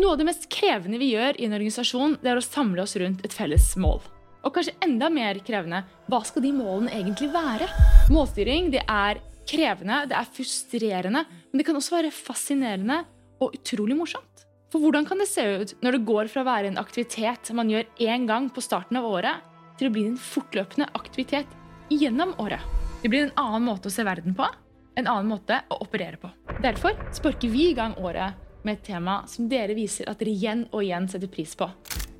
Noe av det mest krevende vi gjør i en organisasjon, det er å samle oss rundt et felles mål. Og kanskje enda mer krevende, hva skal de målene egentlig være? Målstyring det er krevende, det er frustrerende, men det kan også være fascinerende og utrolig morsomt. For hvordan kan det se ut når det går fra å være en aktivitet man gjør én gang på starten av året, til å bli en fortløpende aktivitet gjennom året? Det blir en annen måte å se verden på, en annen måte å operere på. Derfor sparker vi i gang året med et tema som dere viser at dere igjen og igjen setter pris på.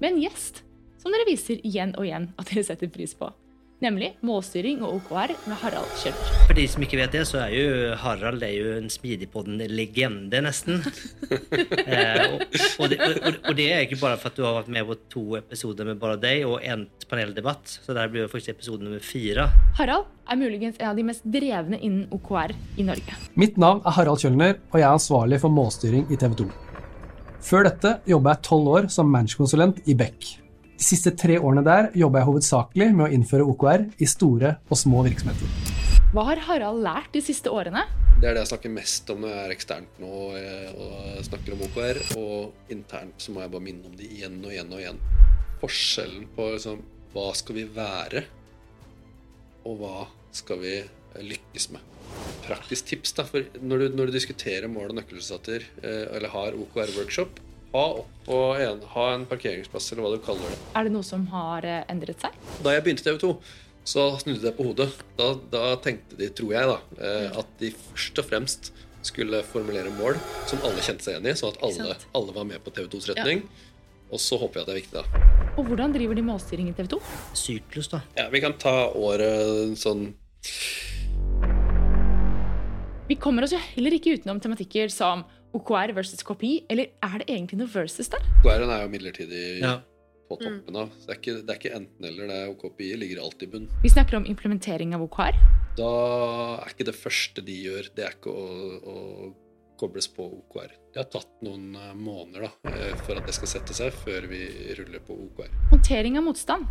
Med en gjest som dere viser igjen og igjen at dere setter pris på. Nemlig målstyring og OKR med Harald Kjøller. For de som ikke vet det, så er jo Harald er jo en Smidigpodden-legende, nesten. eh, og, og, det, og, og, det, er ikke bare for at du har vært med på to episoder med bare deg og en paneldebatt. Så der blir det faktisk episode nummer fire. Harald er muligens en av de mest drevne innen OKR i Norge. Mitt navn er Harald Kjølner, og jeg er ansvarlig for målstyring i TV 2. Før dette jobba jeg tolv år som managementkonsulent i Beck. De siste tre årene der jobba jeg hovedsakelig med å innføre OKR i store og små virksomheter. Hva har Harald lært de siste årene? Det er det jeg snakker mest om når jeg er eksternt nå eh, og snakker om OKR. Og internt så må jeg bare minne om det igjen og igjen og igjen. Forskjellen på liksom, hva skal vi være, og hva skal vi lykkes med. Praktisk tips, da. For når du, når du diskuterer mål og nøkkelresultater, eh, eller har OKR-workshop, ha oppå en, ha en parkeringsplass, eller hva du kaller det. Er det noe som har eh, endret seg? Da jeg begynte i TV 2, så snudde det på hodet. Da, da, tenkte de, tror jeg, da, eh, mm. at de først og fremst skulle formulere mål som alle kjente seg igjen i, sånn at alle, alle, var med på TV 2s retning. Ja. Og så håper jeg at det er viktig, da. Og hvordan driver de målstyring i TV 2? Syklus, da. Ja, Vi kan ta året sånn Vi kommer oss jo heller ikke utenom tematikker som OKR versus kopi, eller er det egentlig noe versus der? OKR-en er jo midlertidig ja. på toppen av. Så det er ikke, det er ikke enten-eller. det er KPI ligger alltid i bunn. Vi snakker om implementering av OKR. Da er ikke det første de gjør, det er ikke å, å kobles på OKR. Det har tatt noen eh, måneder da, eh, for at det skal sette seg, før vi ruller på OKR. Håndtering av motstand.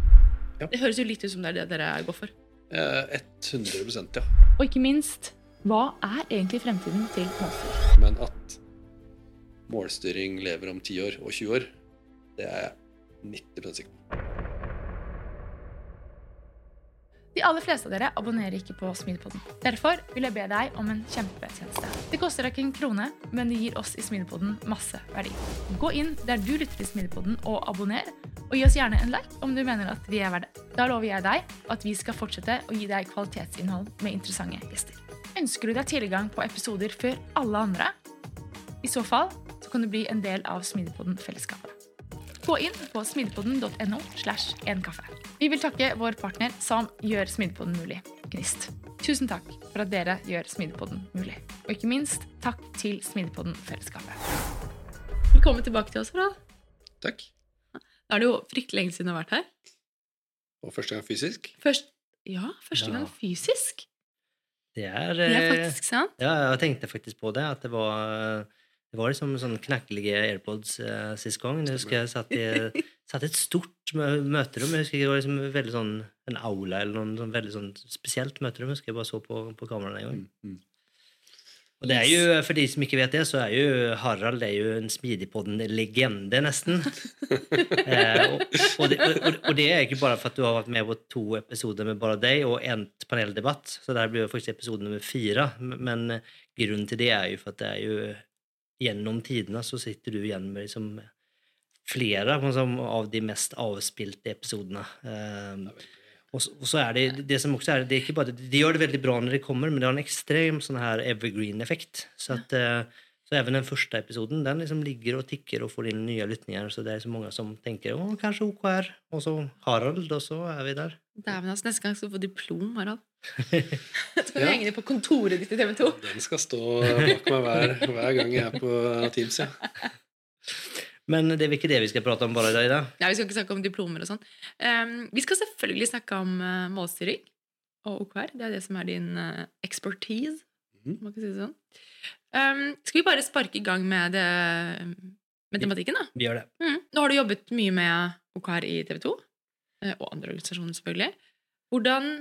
Ja. Det høres jo litt ut som det er det dere går for. 100 eh, ja. Og ikke minst, hva er egentlig fremtiden til målstyring? Men at målstyring lever om 10 år og 20 år, det er jeg 90 sikker på. De aller fleste av dere abonnerer ikke på Smidepodden. Derfor vil jeg be deg om en kjempetjeneste. Det koster deg ikke en krone, men det gir oss i Smidepodden masse verdi. Gå inn der du lytter til Smidepodden og abonner, og gi oss gjerne en like om du mener at vi er verdt det. Da lover jeg deg at vi skal fortsette å gi deg kvalitetsinnhold med interessante gjester. Ønsker du deg tilgang på episoder før alle andre? I så fall så kan du bli en del av Smidepodden-fellesskapet. Gå inn på smidepodden.no. slash enkaffe. Vi vil takke vår partner som gjør Smidepodden mulig, Gnist. Tusen takk for at dere gjør Smidepodden mulig. Og ikke minst takk til Smidepodden-fellesskapet. Velkommen tilbake til oss, Harald. Takk. Da er det jo fryktelig lenge siden du har vært her. Og første gang fysisk? Først, ja, første ja. gang fysisk. Det er, det er faktisk sant. Ja, jeg tenkte faktisk på det. At det var det var liksom sånn knekkelige AirPods eh, sist gang. Jeg husker jeg satt i, satt i et stort møterom. Jeg husker Det var liksom veldig sånn en aula eller noe sånn veldig sånn spesielt møterom. Jeg husker jeg bare så på, på kameraet en gang. Mm, mm. Og det er jo, For de som ikke vet det, så er jo Harald er jo en Smidigpodden-legende, nesten. eh, og, og, det, og, og, det, er ikke bare for at du har vært med på to episoder med bare deg og en paneldebatt. Så der blir jo faktisk episode nummer fire. Men grunnen til det er jo for at det er jo gjennom tidene så sitter du igjen med liksom flere liksom, av de mest avspilte episodene. Um, og, og, så er det det som også er, det er ikke bare, De gjør det veldig bra når de kommer, men det har en ekstrem sånn her evergreen-effekt. Så at uh, så even den første episoden den liksom ligger og tikker og får inn nye lytninger. Så det er så mange som tenker å, kanskje OKR, og så Harald, og så er vi der. Dæven, altså, neste gang skal du få diplom, Harald. Så kan du ja. henge det på kontoret ditt i TV 2. Den skal stå bak meg hver, hver gang jeg er på Teams, ja. Men det er ikke det vi skal prate om bare i dag? da? Nei, Vi skal ikke snakke om diplomer og sånn. Um, vi skal selvfølgelig snakke om uh, målstyring og OKR. Det er det som er din uh, expertise. Mm. Man kan si det sånn. Um, skal vi bare sparke i gang med, det, med tematikken, da? Vi gjør det. Mm. Nå har du jobbet mye med OKR i TV 2, uh, og andre organisasjoner, selvfølgelig. Hvordan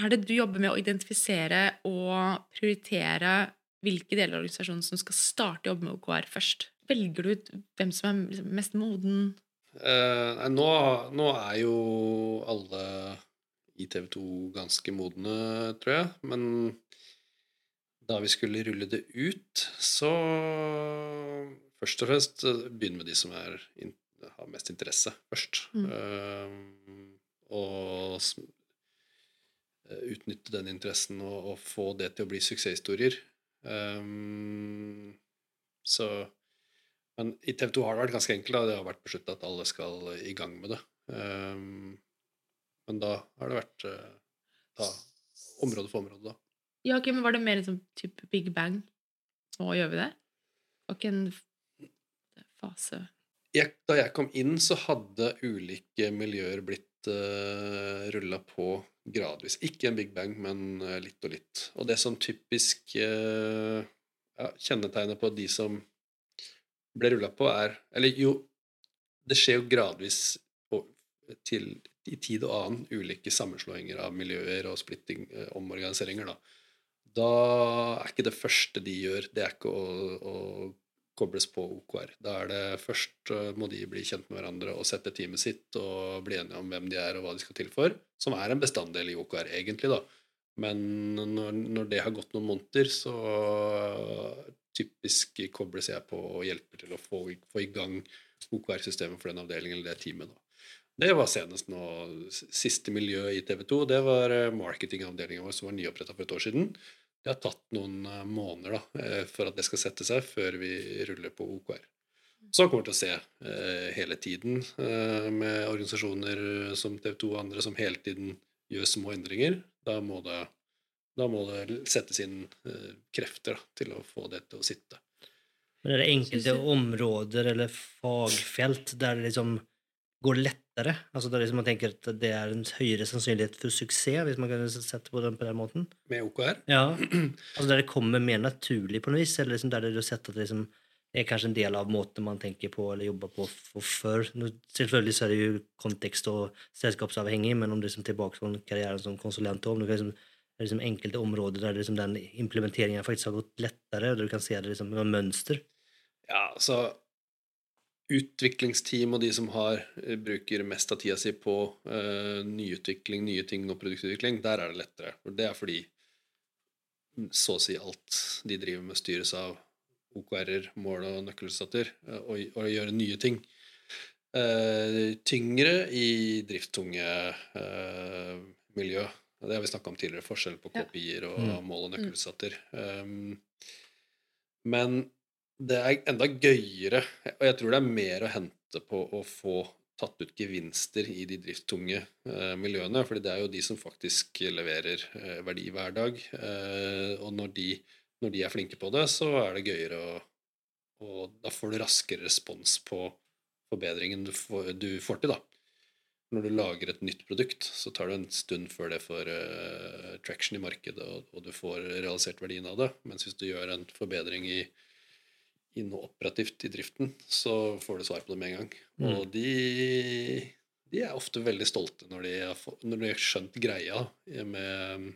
er det du jobber med å identifisere og prioritere hvilke deler av organisasjonen som skal starte å jobbe med OKR først? velger du ut hvem som er liksom mest moden? Eh, nei, nå, nå er jo alle i TV 2 ganske modne, tror jeg. Men da vi skulle rulle det ut, så Først og fremst eh, begynne med de som er, har mest interesse, først. Mm. Eh, og utnytte den interessen og, og få det til å bli suksesshistorier. Um, så men i TV 2 har det vært ganske enkelt. Da. Det har vært besluttet at alle skal i gang med det. Um, men da har det vært eh, da, område for område, da. Ja, ok, men Var det mer en sånn type Big Bang? Nå gjør vi det? Og ikke en fase Jeg, da jeg kom inn, så hadde ulike miljøer blitt uh, rulla på gradvis. Ikke en Big Bang, men eh, litt og litt. Og det som typisk uh, ja, kjennetegner på de som ble rulla på, er Eller jo, det skjer jo gradvis til, i tid og annen ulike sammenslåinger av miljøer og splitting, omorganiseringer, da. Da er ikke det første de gjør, det er ikke å, å kobles på OKR. Da er det først eh, må de bli kjent med hverandre og sette teamet sitt og bli enige om hvem de er og hva de skal til for, som er en bestanddel i OKR, egentlig, da. Men når, når det har gått noen måneder, så typisk kobles jeg på og hjelper til å få, få i gang OKR-systemet for den avdelingen eller det teamet. da. Det var senest nå Siste miljø i TV 2, det var eh, marketingavdelingen vår som var nyoppretta for et år siden. Det har tatt noen eh, måneder da, eh, for at det skal sette seg, før vi ruller på OKR. Så kommer vi til å se eh, hele tiden eh, med organisasjoner som TV 2 og andre som hele tiden gjør små endringer. Da må det, da må det settes inn eh, krefter da, til å få det til å sitte. Men er det enkelte områder eller fagfelt der det liksom går lettere? Altså der liksom man tenker at det er en høyere sannsynlighet for suksess, hvis man kan sette på den på den måten? Med OKR Ja, altså der det kommer mer naturlig på noe vis, eller liksom der du har sett at det liksom er kanskje en del av måten man tenker på eller jobber på for før. Nå, Selvfølgelig så er det jo kontekst og selskapsavhengig, men om du er liksom tilbake på karrieren som konsulent, om det kan liksom, det er liksom enkelte områder der liksom den implementeringen faktisk har gått lettere, og du kan se det liksom med mønster. Ja, altså Utviklingsteam og de som har, eh, bruker mest av tida si på uh, nyutvikling, nye ting og produktutvikling, der er det lettere. For Det er fordi så å si alt de driver med, styres av OKR-er, mål og nøkkelstater, eh, og, og gjøre nye ting. Uh, tyngre i drifttunge uh, miljø. Det har vi snakka om tidligere. Forskjell på kopier og Mm. mål og nøkkelstater. Um, men det er enda gøyere, og jeg tror det er mer å hente på å få tatt ut gevinster i de driftstunge eh, miljøene, fordi det er jo de som faktisk leverer eh, verdi hver dag. Eh, og når de, når de er flinke på det, så er det gøyere å Og da får du raskere respons på forbedringen du får, du får til, da. Når du lager et nytt produkt, så tar det en stund før det får traction i markedet, og, og du får realisert verdien av det. Mens hvis du gjør en forbedring i, i noe operativt i driften, så får du svar på det med en gang. Mm. Og de, de er ofte veldig stolte når de har, få- når de har skjønt greia med,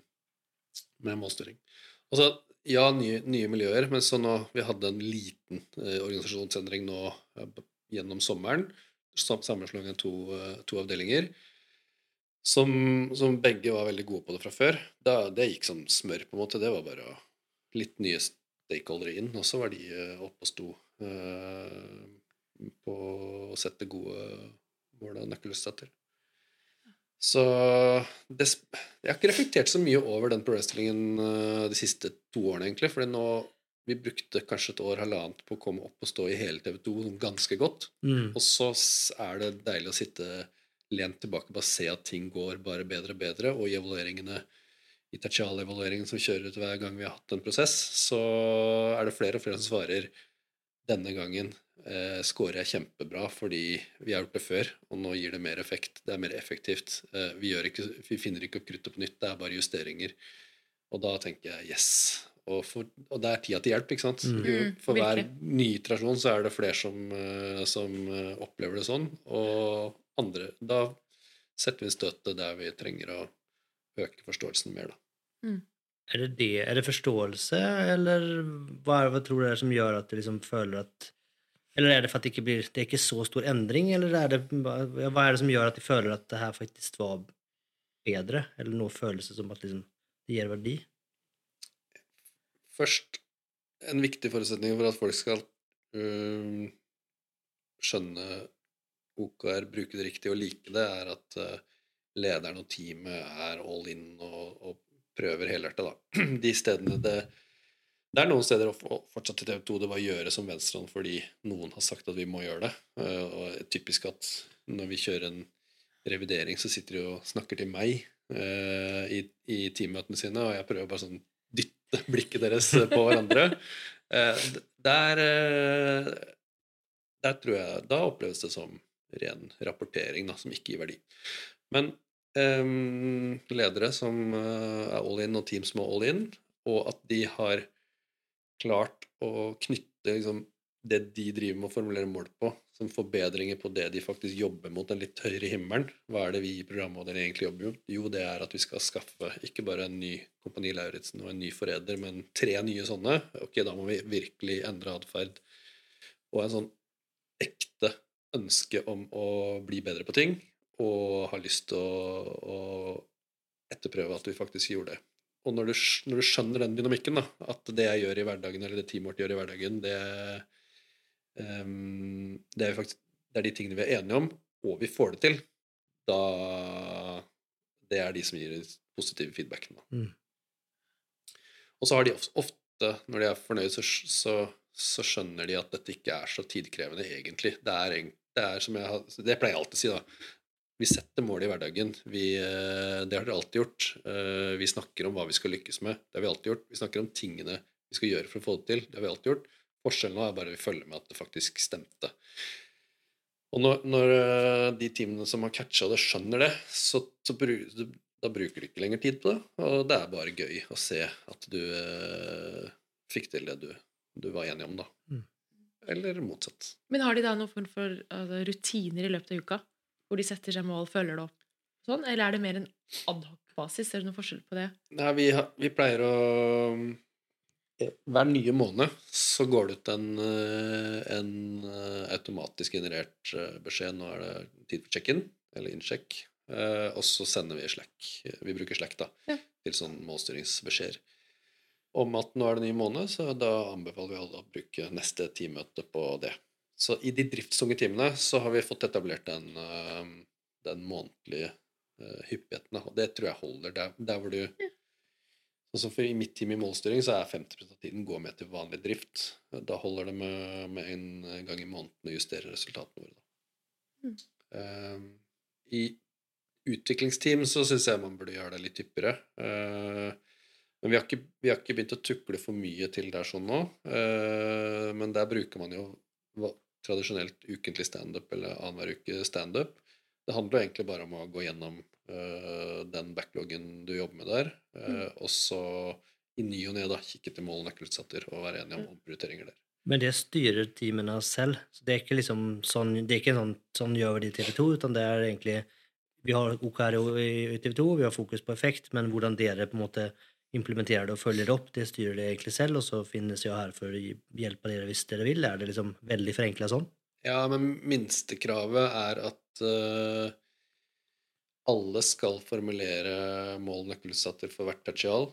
med målstyring. Altså, ja, nye, nye miljøer, men så nå Vi hadde en liten eh, organisasjonsendring nå eh, gjennom sommeren. sam- Sammenslåing av to, eh, to avdelinger. Som, som begge var veldig gode på det fra før. Da, det gikk som smør, på en måte. Det var bare litt nye stakeholdere inn, og så var de eh, oppe og sto eh, på å sette gode mål og nøkkelstater. Så det, jeg har ikke reflektert så mye over den problemstillingen eh, de siste to årene, egentlig. fordi nå vi brukte kanskje et år, halvannet på å komme opp og stå i hele TV 2 ganske godt. Mm. Og så er det deilig å sitte lent tilbake og bare se at ting går bare bedre og bedre. Og i evalueringene, i tertialevalueringen som kjører ut hver gang vi har hatt en prosess, så er det flere og flere som svarer denne gangen eh, scorer jeg kjempebra fordi vi har gjort det før, og nå gir det mer effekt. Det er mer effektivt. Eh, vi, gjør ikke, vi finner ikke opp kruttet på nytt, det er bare justeringer. Og da tenker jeg yes. Og, for, og det er tida til hjelp, ikke sant? Mm. Mm, for hver ny iterasjon så er det flere som, eh, som eh, opplever det sånn, og andre Da setter vi inn støtet der vi trenger å øke forståelsen mer, da. Er det det? Er det forståelse, eller hva, hva tror du det er som gjør at du liksom føler at Eller er det for at det ikke blir Det er ikke så stor endring, eller er det hva er det som gjør at de føler at det her faktisk var bedre? Eller nå føles det som at liksom, det gir verdi? Først, en viktig forutsetning for at folk skal øhm, skjønne OKR, bruke det riktig og like det, er at øh, lederen og teamet er all in og, og prøver helhjertet, da. De stedene det Det er noen steder fortsatt i TV 2 det å gjøre som venstrehånd fordi noen har sagt at vi må gjøre det. Øh, Og typisk at når vi kjører en revidering, så sitter de og snakker til meg øh, i, i teammøtene sine, og jeg prøver bare sånn dytte blikket deres på hverandre. Eh, der, eh, der tror jeg Da oppleves det som ren rapportering, da, som ikke gir verdi. Men ehm, ledere som eh, er all in, og team som er all in, og at de har klart å knytte liksom, det de driver med å formulere mål på, som forbedringer på det de faktisk jobber mot, den litt høyere himmelen. Hva er det vi i programavdelingen egentlig jobber mot? Jo, det er at vi skal skaffe ikke bare en ny Kompani Lauritzen og en ny forræder, men tre nye sånne. Ok, da må vi virkelig endre atferd. Og en sånn ekte ønske om å bli bedre på ting, og har lyst til å, å etterprøve at vi faktisk gjorde det. Og når du, når du skjønner den dynamikken, da, at det jeg gjør i hverdagen, eller det teamet vårt gjør i hverdagen, det, um, det, er faktisk, det er de tingene vi er enige om, og vi får det til, da Det er de som gir positive feedbacken. Da. Mm. Og så har de ofte, når de er fornøyd, så, så, så skjønner de at dette ikke er så tidkrevende, egentlig. Det er, det er som jeg Det pleier jeg alltid å si, da. Vi setter mål i hverdagen. Vi, eh, det har dere alltid gjort. Eh, Vi snakker om hva vi skal lykkes med. Det har vi alltid gjort. Vi snakker om tingene vi skal gjøre for å få det til. Det har vi alltid gjort. Forskjellen nå er bare at vi følger med at det faktisk stemte. Og når, når eh, de teamene som har catcha det, skjønner det, så, så da bruker de ikke lenger tid på det. Og det er bare gøy å se at du eh, fikk til det du, du var enig om, da. Mm. Eller motsatt. Men har de da noen form for altså, rutiner i løpet av uka? Hvor de setter seg mål, følger det opp? Sånn? Eller er det mer en adhoc-basis? Er det noen forskjell på det? Nei, vi, har- vi pleier å eh, Hver nye måned så går det ut en, eh, en eh, automatisk generert beskjed. Nå er det tid for check-in, eller innsjekk. Og så sender vi Slack. Vi bruker Slack da, Ja. til sånn målstyringsbeskjeder. Om at nå er det ny måned, så da anbefaler vi alle å bruke neste teammøte på det. Så i de driftstunge timene så har vi fått etablert den, eh, den månedlige eh, hyppigheten. Og det tror jeg holder der, der hvor du som for I mitt team i målstyring så er 50% av tiden går med til vanlig drift. Da holder det med, med en gang i måneden å justere resultatene våre. Mm. Eh, I utviklingsteam så syns jeg man burde gjøre det litt hyppigere. Uh, men vi har, ikke, vi har ikke begynt å tukle for mye til der sånn nå. Eh, men der bruker man jo tradisjonelt ukentlig standup eller annenhver uke standup. Det handler egentlig bare om å gå gjennom uh, den backloggen du jobber med der, eh, og så i ny og ne da kikke til mål og nøkkelutsatter og være enige om omprioriteringer der. Men det styrer teamene selv. Så det er ikke liksom sånn, det er ikke sånn, sånn gjør vi det i TV 2, utan det er egentlig Vi har OKR i TV 2, vi har fokus på effekt, men hvordan dere på en måte implementerer det og følger det opp, det styrer det egentlig selv, og så finnes jeg her for å hjelpe dere hvis dere vil. Er det liksom veldig forenkla sånn? Ja, men minstekravet er at uh, alle skal formulere mål og nøkkelutsatter for hvert tertial,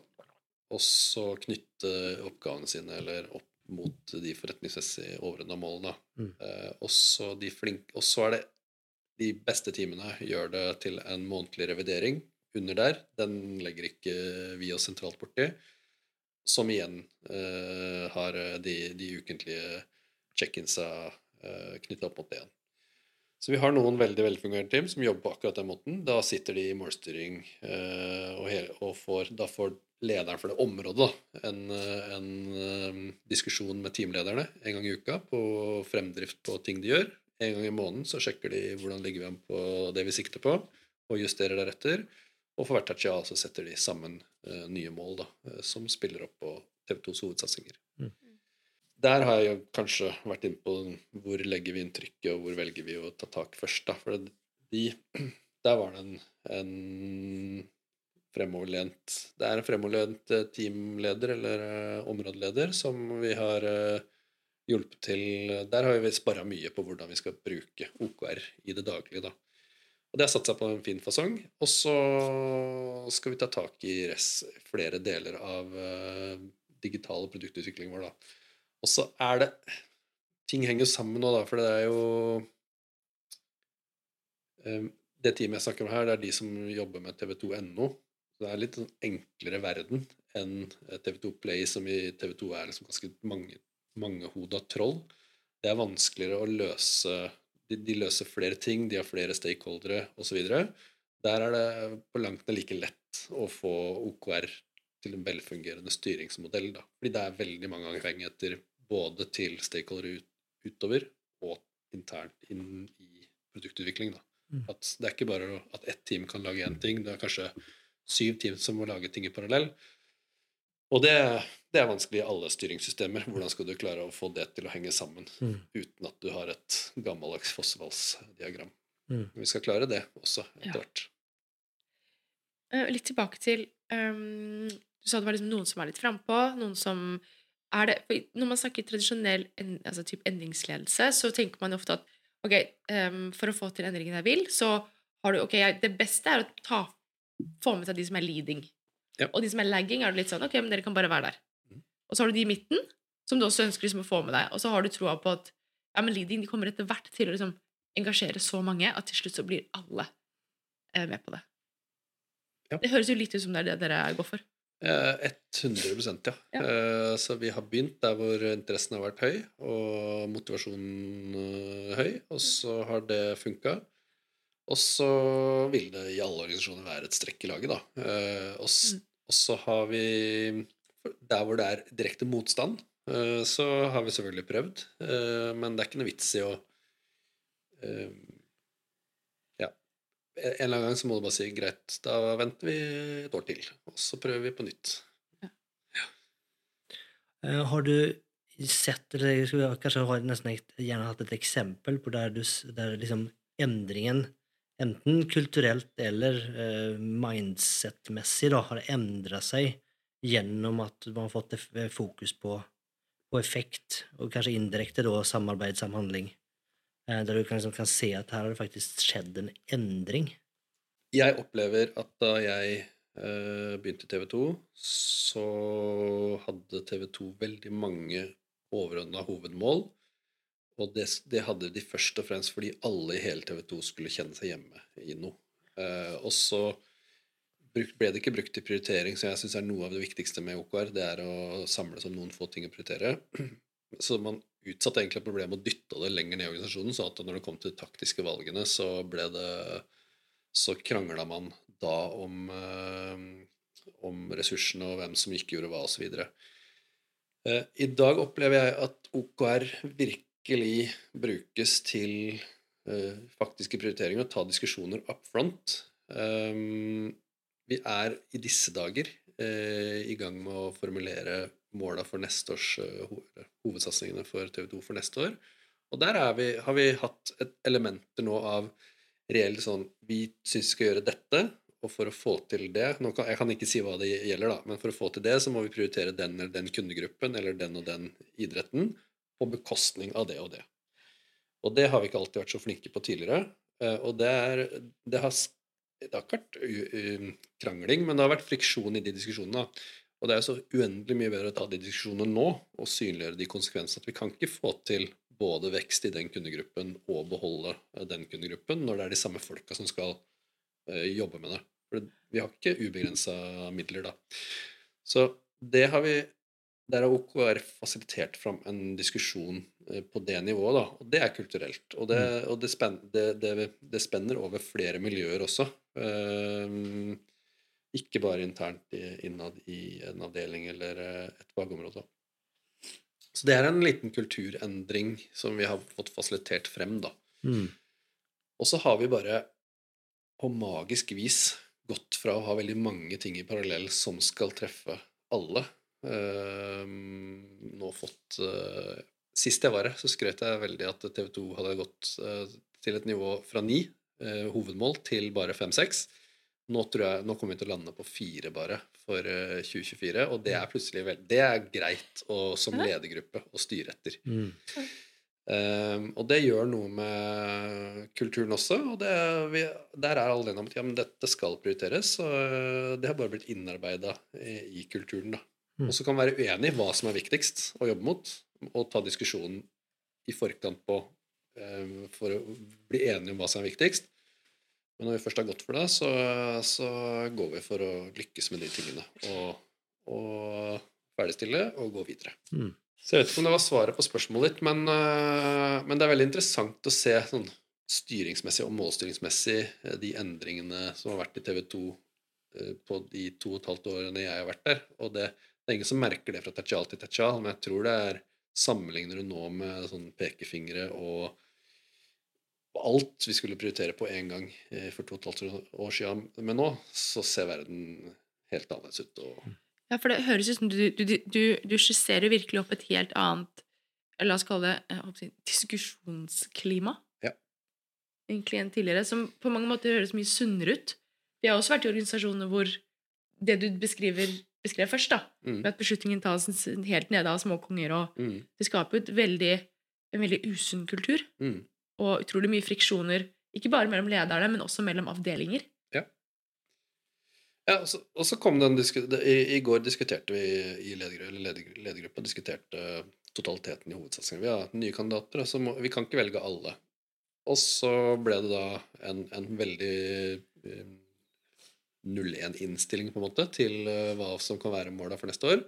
og så knytte oppgavene sine eller opp mot de forretningsmessig overordna målene. Mm. Uh, og så de flinke og så er det de beste timene gjør det til en månedlig revidering under der. Den legger ikke vi oss sentralt borti. Som igjen eh, har de, de ukentlige check-insa uh, knytta opp mot det igjen. Så vi har noen veldig velfungerende team som jobber på akkurat den måten. Da sitter de i målstyring, eh, og, hele, og får, da får lederen for det området en, eh, en eh, diskusjon med teamlederne en gang i uka på fremdrift på ting de gjør. En gang i måneden så sjekker de hvordan ligger vi an på det vi sikter på, og justerer deretter. Og for hvert tertial så setter de sammen uh, nye mål da, uh, som spiller opp på TV 2s hovedsatsinger. Der har jeg jo kanskje vært inne på hvor legger vi inn trykket, og hvor velger vi å ta tak først. da, For de, der var det en, en fremoverlent Det er en fremoverlent eh, teamleder eller uh, områdeleder som vi har hjulpet til Der har vi sparra mye på hvordan vi skal bruke OKR i det daglige. da. Og det har satt seg på en fin fasong. Og så skal vi ta tak i res, flere deler av uh, digital produktutvikling vår, da. Og så er det Ting henger sammen nå, da, for det er jo um, Det teamet jeg snakker om her, det er de som jobber med TV2.no. Det er litt sånn enklere verden enn TV2 Play, som i TV2 er liksom ganske mange, mangehoda troll. Det er vanskeligere å løse de, de, løser flere ting, de har flere stakeholdere osv. Der er det på langt nær like lett å få OKR til en velfungerende styringsmodell. Da. Fordi det er veldig mange avhengigheter både til stakeholdere ut, utover og internt inn i produktutvikling. Da. Mm. At det er ikke bare at ett team kan lage én ting, det er kanskje syv team som må lage ting i parallell. Og det, det, er vanskelig i alle styringssystemer. Hvordan skal du klare å få det til å henge sammen mm. uten at du har et gammeldags fossefallsdiagram? Mm. Vi skal klare det også etter hvert. Ja. Uh, litt tilbake til um, Du sa det var liksom noen som er litt frampå, noen som er det, Når man snakker tradisjonell en, altså typ endringsledelse, så tenker man ofte at ok, um, for å få til endringen jeg vil, så har du ok, det beste er å ta, få med seg de som er leading. Ja. Og de som er lagging, er det litt sånn Ok, men dere kan bare være der. Mm. Og så har du de i midten, som du også ønsker liksom å få med deg. Og så har du troa på at ja, men leading de kommer etter hvert til å liksom engasjere så mange at til slutt så blir alle eh, med på det. Ja. Det høres jo litt ut som det er det dere går for. Eh, 100 ja. ja. Eh, så vi har begynt der hvor interessen har vært høy, og motivasjonen uh, høy, og så har det funka. Og så vil det i alle organisasjoner være et strekk i laget, da. Eh, og, mm. så har vi Der hvor det er direkte motstand, eh, så har vi selvfølgelig prøvd. Eh, men det er ikke noe vits i å Ja. En eller annen gang så må du bare si greit, da venter vi et år til. Og så prøver vi på nytt. Ja. Ja. Har du sett, eller kanskje har nesten gjerne hatt et eksempel på der, du, der liksom endringen enten kulturelt eller eh, mindset-messig har endra seg gjennom at man har fått fokus på, på effekt, og kanskje indirekte da samarbeid, samhandling, eh, der du kan, liksom, kan se at her har det faktisk skjedd en endring. Jeg opplever at da jeg eh, begynte i TV 2, så hadde TV 2 veldig mange overordna hovedmål og det, det, hadde de først og fremst fordi alle i hele TV 2 skulle kjenne seg hjemme i noe. Eh, og så ble det ikke brukt til prioritering, som jeg syns er noe av det viktigste med OKR. Det er å samle som noen få ting å prioritere. Så man utsatte egentlig problemet og dytta det lenger ned i organisasjonen, så at når det kom til de taktiske valgene, så ble det Så krangla man da om, eh, om ressursene og hvem som ikke gjorde hva, osv. Eh, I dag opplever jeg at OKR virker virkelig brukes til uh, faktiske prioriteringer og ta diskusjoner up front. Um, vi er i disse dager uh, i gang med å formulere måla for neste års uh, hovedsatsingene for TV2 for neste år. Og der vi, har vi hatt et elementer nå av reell sånn Vi syns vi skal gjøre dette, og for å få til det kan, Jeg kan ikke si hva det gjelder, da, men for å få til det så må vi prioritere den eller den kundegruppen eller den og den idretten på bekostning av det og det. Og det har vi ikke alltid vært så flinke på tidligere. Eh, og det, er, det, har, det har, ikke vært krangling, men det har vært friksjon i de diskusjonene. Og det er så uendelig mye bedre å ta de diskusjonene nå og synliggjøre de konsekvensene. At vi kan ikke få til både vekst i den kundegruppen og beholde eh, den kundegruppen når det er de samme folka som skal uh, jobbe med det. For vi har ikke ubegrensa midler da. Så det har vi der har OKR fasilitert fram en diskusjon eh, på det nivået, da. Og det er kulturelt. Og det, mm. og det, spen, det, det spenner over flere miljøer også. Um, ikke bare internt innad i en avdeling eller eh, et fagområde. Så det er en liten kulturendring som vi har fått fasilitert frem, da. Mm. Og så har vi bare på magisk vis gått fra å ha veldig mange ting i parallell som skal treffe alle, nå fått uh, Sist jeg var her, så skrøt jeg veldig at TV 2 hadde gått uh, til et nivå fra ni uh, hovedmål til bare fem-seks. Nå, tror jeg, nå kommer vi til å lande på fire bare for eh, 2024, og det er plutselig vel, det er greit å, som ledergruppe å styre etter. Mm. Um, og det gjør noe med kulturen også. Og det, vi, der er alle enige om at ja, men dette skal prioriteres. Og det har bare blitt innarbeida i, i kulturen. da. Mm. Og så kan man være uenig i hva som er viktigst å jobbe mot, og ta diskusjonen i forkant på um, for å bli enige om hva som er viktigst. Men når vi først har gått for det, så, så går vi for å lykkes med de tingene. Og, og ferdigstille og gå videre. Mm. Så jeg vet ikke om det var svaret på spørsmålet ditt, men, øh, men det er veldig interessant å se sånn styringsmessig og målstyringsmessig eh, de endringene som har vært i TV 2 eh, på de to og et halvt årene jeg har vært der. Og det, det er ingen som merker det fra tertial til tertial, men jeg tror det er Sammenligner du nå med sånn pekefingre og alt vi skulle prioritere på én gang eh, for to og et halvt år siden, men nå så ser verden helt annerledes ut. Ja, for det høres ut som du, du, du, du skisserer virkelig opp et helt annet La oss kalle det diskusjonsklima. Ja. Egentlig enn tidligere, som på mange måter høres mye sunnere ut. Vi har også vært i organisasjoner hvor det du beskriver, beskrev først, da, mm, med at beslutningen tas helt nede av små konger, og mm, det skaper jo en veldig usunn kultur. mm. Og utrolig mye friksjoner, ikke bare mellom lederne, men også mellom avdelinger. Ja, og så, og så kom den i, I går diskuterte vi i ledergruppa diskuterte totaliteten i hovedsatsingen. Vi har nye kandidater, og så må, vi kan ikke velge alle. Og så ble det da en, en veldig um, 0-1-innstilling på en måte til eh, hva som kan være måla for neste år.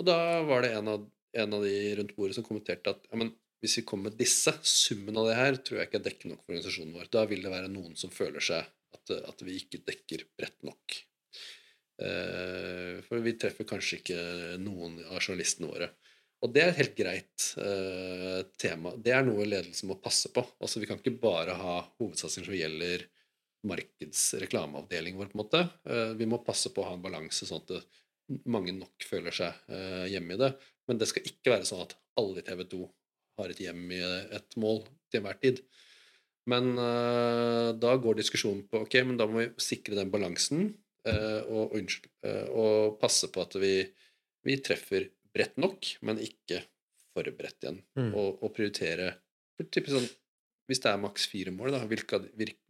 Og da var det en av, en av de rundt bordet som kommenterte at ja, men hvis vi kommer med disse, summen av det her, tror jeg ikke er dekkende nok for organisasjonen vår. Da vil det være noen som føler seg at, at vi ikke dekker bredt nok. Eh, for vi treffer kanskje ikke noen av journalistene våre. Og det er et helt greit eh, tema. Det er noe ledelsen må passe på. Altså Vi kan ikke bare ha hovedsatsing som gjelder markedsreklameavdelingen vår. på en måte. Eh, vi må passe på å ha en balanse, sånn at mange nok føler seg eh, hjemme i det. Men det skal ikke være sånn at alle i TV 2 har et hjem i et mål til enhver tid. Men eh, da går diskusjonen på ok, men da må vi sikre den balansen og, unnskyld, og passe på at vi, vi treffer bredt nok, men ikke for bredt igjen. Mm. Og, og prioritere typisk sånn, Hvis det er maks fire mål, da, hvilke,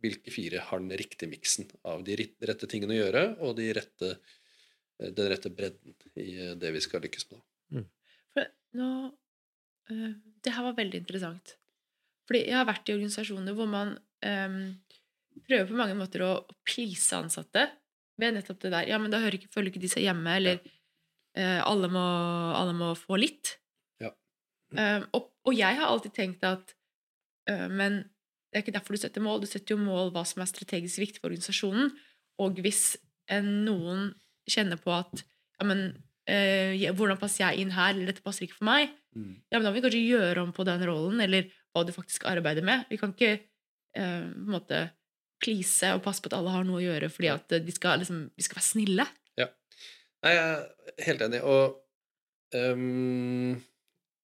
hvilke fire har den riktige miksen av de rette tingene å gjøre, og de rette, eh, den rette bredden i eh, det vi skal lykkes med? Mm. For nå eh, Det her var veldig interessant. Fordi jeg har vært i organisasjoner hvor man eh, prøver på mange måter å å please ansatte ved nettopp det der. Ja, men da hører ikke, føler ikke de seg hjemme, eller eh, alle, må, alle må få litt. Ja. Eh, og, og jeg har alltid tenkt at Men det er ikke derfor du setter mål. Du setter jo mål hva som er strategisk viktig for organisasjonen. Og hvis eh, noen kjenner på at ja, men eh, hvordan passer jeg inn her, eller dette passer ikke for meg, ja, men da må vi kanskje gjøre om på den rollen, eller hva du faktisk arbeider med. Vi kan ikke eh, på en måte please og passe på at alle har noe å gjøre fordi at eh, de skal, liksom, vi skal være snille. Nei, jeg er helt enig, og ehm,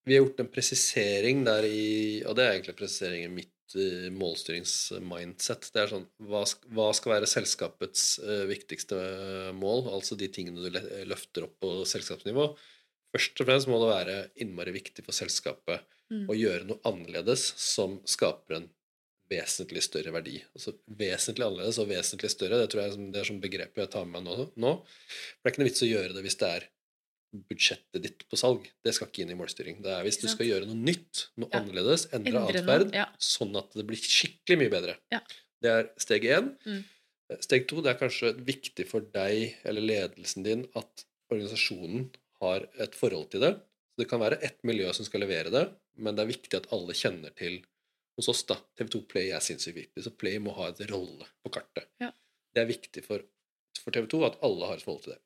vi har gjort en presisering der i Og det er egentlig presiseringen mitt uh, målstyringsmindset. Det er sånn hva, hva skal være selskapets eh, viktigste eh, mål? Altså de tingene du løfter opp på selskapsnivå. Først og fremst må det være innmari viktig for selskapet Mm. å gjøre noe annerledes som skaper en vesentlig større verdi. Altså vesentlig annerledes og vesentlig større, det tror jeg det er som begrepet jeg tar med meg nå. nå. For det er ikke noe vits å gjøre det hvis det er budsjettet ditt på salg. Det skal ikke inn i målstyring. Det er hvis du skal gjøre noe nytt, noe Ja. annerledes, endre Endre atferd, ja. sånn at det blir skikkelig mye bedre. Ja. Det er steg én. Mm. Steg to det er kanskje viktig for deg eller ledelsen din at organisasjonen har et forhold til det. Så Det kan være ett miljø som skal levere det, men det er viktig at alle kjenner til hos oss da, TV2 Play er sinnssykt viktig, så Play må ha et rolle på kartet. Ja. Det er viktig for, for TV2 at alle har et forhold til det.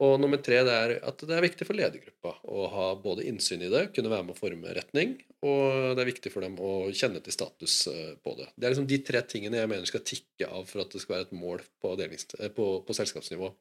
Og nummer tre det er at det er viktig for ledergruppa å ha både innsyn i det, kunne være med å forme retning, og det er viktig for dem å kjenne til status eh, på det. Det er liksom de tre tingene jeg mener skal tikke av for at det skal være et mål på, eh, på, på selskapsnivå.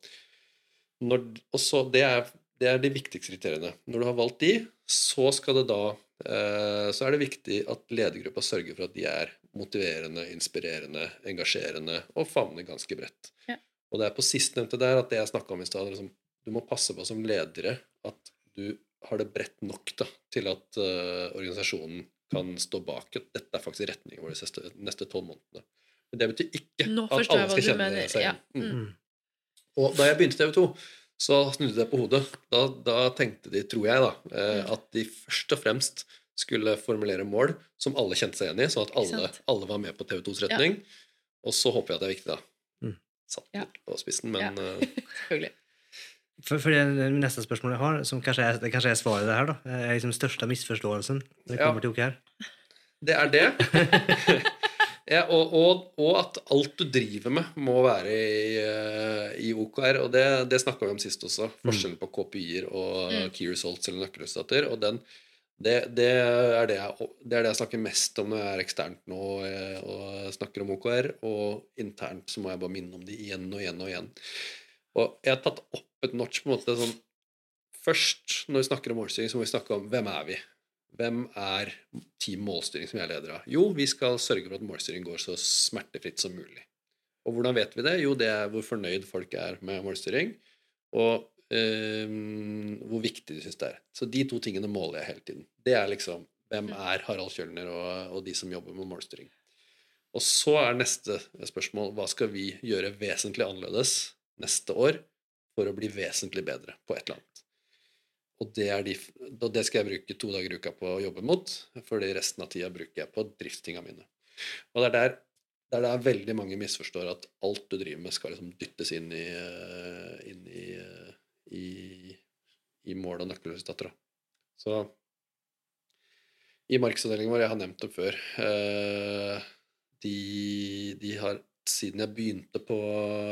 Når, så det er, det er de viktigste kriteriene. Når du har valgt de, så skal det da eh, så er det viktig at ledergruppa sørger for at de er motiverende, inspirerende, engasjerende og favner ganske bredt. Ja. Og det er på sistnevnte der at det jeg snakka om i stad liksom, Du må passe på som ledere at du har det bredt nok da, til at uh, organisasjonen kan stå bak at dette er faktisk retningen vår de neste, tolv månedene. Men det betyr ikke at alle skal kjenne mener. seg Ja. Mm. Mm. Og da jeg begynte TV 2, så snudde det på hodet. Da, da tenkte de, tror jeg, da, eh, Mm. at de først og fremst skulle formulere mål som alle kjente seg igjen i, sånn at alle, alle var med på TV 2s retning. Og så håper jeg at det er viktig, da. Mm. Satt Ja. på spissen, men Ja. For, for det, neste spørsmålet jeg har, som kanskje er, det kanskje er svaret det her, da, er liksom største misforståelsen når det Ja. kommer til OKR. det er det. ja, og, og, og at alt du driver med, må være i, eh, i OKR. Og det, det snakka vi om sist også. Forskjellen på KPI-er og Mm. Key Results eller nøkkelresultater. Og den, det, det, er det, jeg, det er det jeg snakker mest om når jeg er eksternt nå eh, og snakker om OKR. Og internt så må jeg bare minne om det igjen og igjen og igjen. Og jeg har tatt opp et notch på en måte sånn Først, når vi snakker om målstyring, så må vi snakke om hvem er vi? Hvem er team målstyring som jeg er leder av? Jo, vi skal sørge for at målstyring går så smertefritt som mulig. Og hvordan vet vi det? Jo, det er hvor fornøyd folk er med målstyring, og øh, hvor viktig de syns det er. Så de to tingene måler jeg hele tiden. Det er liksom hvem er Harald Kjølner og, og de som jobber med målstyring. Og så er neste spørsmål hva skal vi gjøre vesentlig annerledes neste år for å bli vesentlig bedre på et eller annet. Og det, de, og det skal jeg bruke to dager i uka på å jobbe mot, fordi resten av tida bruker jeg på driftinga mine. Og det er der, det er veldig mange misforstår at alt du driver med, skal liksom dyttes inn i, eh, inn i, eh, i, i mål og nøkkelresultater. Så i markedsavdelingen vår, jeg har nevnt det før eh, de, de har siden jeg begynte på,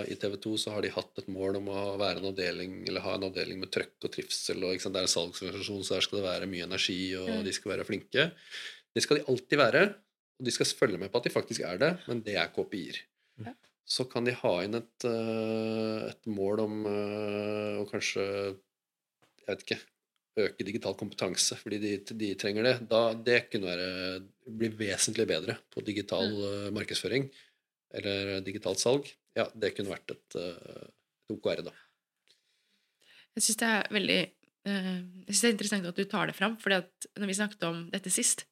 i TV 2, så har de hatt et mål om å være en avdeling eller ha en avdeling med trøkk og trivsel. og Det er en salgsorganisasjon, så der skal det være mye energi, og Mm. de skal være flinke. Det skal de alltid være, og de skal følge med på at de faktisk er det, men det er KPI-er. Ja. Så kan de ha inn et, eh, et mål om eh, å kanskje Jeg vet ikke øke digital kompetanse fordi de, de trenger det. Da, det kunne være, bli vesentlig bedre på digital eh, markedsføring eller digitalt salg. Ja, det kunne vært et, eh, et OKR, da. Jeg syns det er veldig eh, Jeg synes det er interessant at du tar det fram, for når vi snakket om dette sist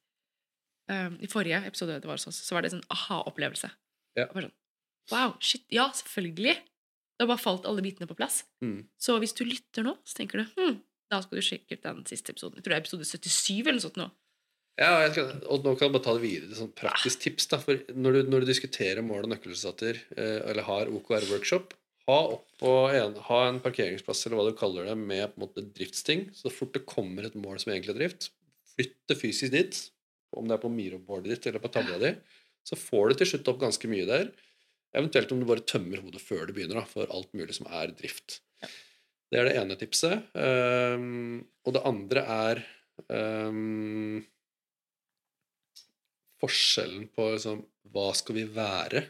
eh, I forrige episode det var sånn, så var det en sånn aha-opplevelse. Ja. Sånn, Wow, shit, ja, selvfølgelig! Det har bare falt alle bitene på plass. Mm. Så hvis du lytter nå, så tenker du hm, da skal du sjekke ut den siste episoden. Jeg tror det er episode 77 eller noe sånt nå. Ja, og jeg skal, og nå kan jeg bare ta det videre til sånn praktisk tips. da, for Når du, når du diskuterer mål og nøkkelresultater, eh, eller har OKR-workshop, ha, en, ha en parkeringsplass eller hva du kaller det, med på en måte driftsting. Så fort det kommer et mål som egentlig er drift, flytt det fysisk dit. Om det er på Miro-boardet ditt eller på tavla di. Så får du til slutt opp ganske mye der. Eventuelt om du bare tømmer hodet før du begynner, da, for alt mulig som er drift. Det er det ene tipset. Um, og det andre er ehm, forskjellen på liksom, hva skal vi være,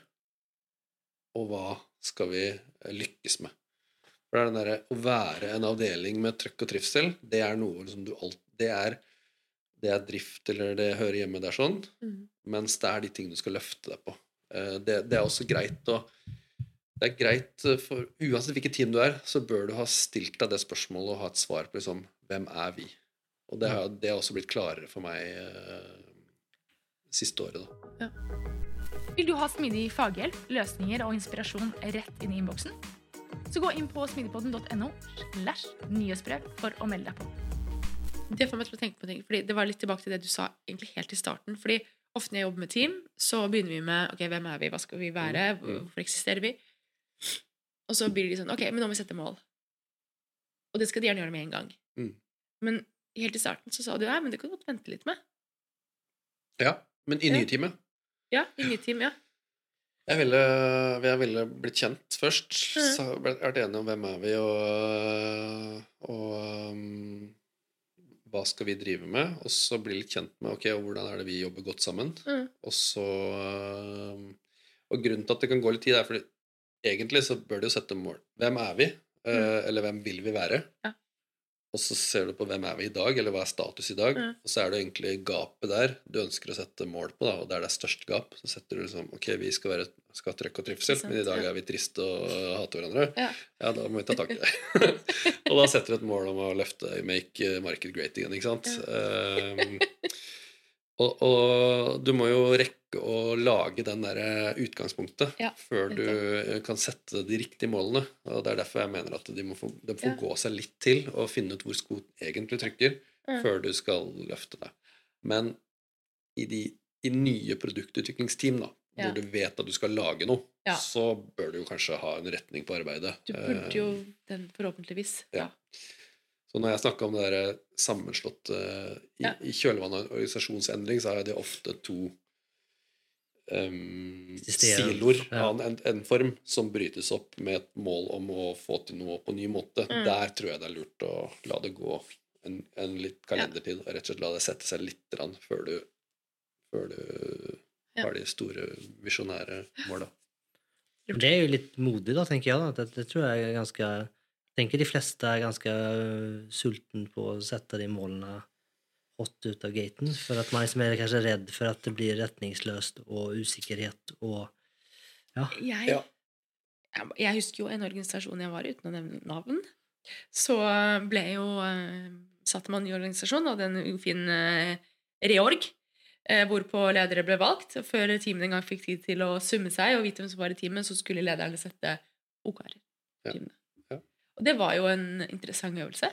og hva skal vi eh, lykkes med. For det er den derre å være en avdeling med trøkk og trivsel, det er noe liksom du alt Det er, det er drift, eller det hører hjemme der sånn, mens det er de tingene du skal løfte deg på. Eh, Det, det er også greit å det er greit, eh, for Uansett hvilket team du er, så bør du ha stilt deg det spørsmålet og ha et svar på liksom, hvem er vi? Og det har, det har også blitt klarere for meg siste året. da. Vil du ha smidig faghjelp, løsninger og inspirasjon rett inn i innboksen? Så gå inn på smidigpodden.no slash nyhetsbrev for å melde deg på. Det får meg til å tenke på ting, fordi det var litt tilbake til det du sa egentlig helt i starten. fordi ofte når jeg jobber med team, så begynner vi med ok, hvem er vi, hva skal vi være, mm. hvorfor eksisterer vi? Og så blir de sånn ok, men nå må vi sette mål. Og det skal de gjerne gjøre med en gang. Mm. Men helt i starten så sa du ja, men det kan du godt vente litt med. Ja, men i nye teamet Ja, i nye team, ja. Jeg ville, jeg ville blitt kjent først. Mm. Så ble- vært enige om hvem er vi og, og um, hva skal vi drive med. Og så bli litt kjent med ok, hvordan er det vi jobber godt sammen. Mm. Og så um, Og grunnen til at det kan gå litt tid, er fordi egentlig så bør du jo sette mål. Hvem er vi? Mm. eller hvem vil vi være? Ja. Og så ser du på hvem er vi i dag, eller hva er status i dag, mm. og så er det egentlig gapet der du ønsker å sette mål på, da, og der det er størst gap, så setter du liksom Ok, vi skal, være, skal ha trøkk og trivsel, men i dag er vi triste og hater hverandre. Ja. Ja, da må vi ta tak i det. og da setter du et mål om å løfte make market great igjen, ikke sant. Um, og, og du må jo rekke å lage den der utgangspunktet Ja, før du kan sette de riktige målene. Og det er derfor jeg mener at de må få, de får Ja. gå seg litt til og finne ut hvor skoen egentlig trykker, mm. før du skal løfte deg. Men i, de, i nye produktutviklingsteam, da, Ja. hvor du vet at du skal lage noe, så bør du jo kanskje ha en retning på arbeidet. Du burde jo Eh, den, forhåpentligvis. ja. Så når jeg snakka om det der sammenslåtte i, Ja. I kjølvannet av organisasjonsendring, så er det ofte to um, siloer ja. av en, en form som brytes opp med et mål om å få til noe på en ny måte. Mm. Der tror jeg det er lurt å la det gå en, en litt kalendertid, og rett og slett la det sette seg litt rann før du, før du Ja. har de store visjonære måla. Det er jo litt modig, da, tenker jeg. da. Det, det tror jeg er ganske tenker de fleste er ganske øh, sulten på å sette de målene hot ut av gaten. For at man liksom er kanskje redd for at det blir retningsløst og usikkerhet og Ja. Jeg, jeg, husker jo en organisasjon jeg var i, uten å nevne navn. Så ble jo eh, satte man ny organisasjon, og en fin eh, reorg. Eh, hvorpå ledere ble valgt. Før teamet en gang fikk tid til å summe seg og vite hvem som var i teamet, så skulle lederne sette OKR-er. Ja. Og det var jo en interessant øvelse,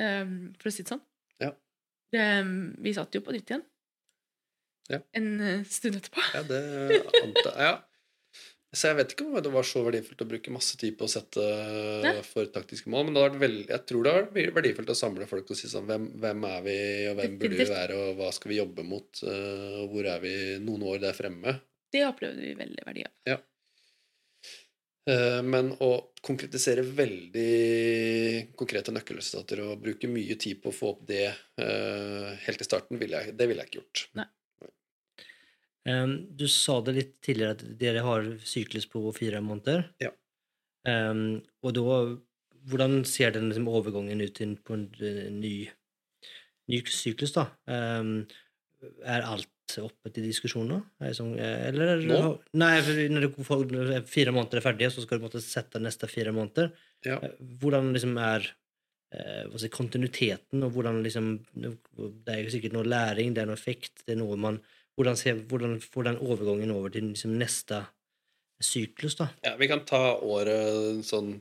um, for å si det sånn. Ja. Det, vi satt jo på nytt igjen. Ja. En eh, stund etterpå. Ja, det antar jeg. Ja. Så jeg vet ikke om det var så verdifullt å bruke masse tid på å sette Nei. for taktiske mål, men det vært veld, jeg tror det har vært verdifullt å samle folk og si sånn hvem, hvem er vi, og hvem burde vi være, og hva skal vi jobbe mot, eh, og hvor er vi noen år der fremme? Det opplevde vi veldig verdi av. Eh, Men å konkretisere veldig konkrete nøkkelresultater og bruke mye tid på å få opp det eh, helt i starten, ville jeg, det ville jeg ikke gjort. Nei. du sa det litt tidligere at dere har syklus på fire måneder. Ja. Og da Hvordan ser den liksom, overgangen ut på en eh, ny, ny syklus, da? Er alt oppe til diskusjon nå? Er sånn, eh, eller er Nå? Nei, når du får fire måneder er ferdige, så skal du måtte sette neste fire måneder. Ja. Eh, Hvordan liksom er eh, si, kontinuiteten, og hvordan liksom Det er jo sikkert noe læring, det er noe effekt, det er noe man Hvordan, ser, hvordan får den overgangen over til liksom neste syklus, da? Ja, vi kan ta året sånn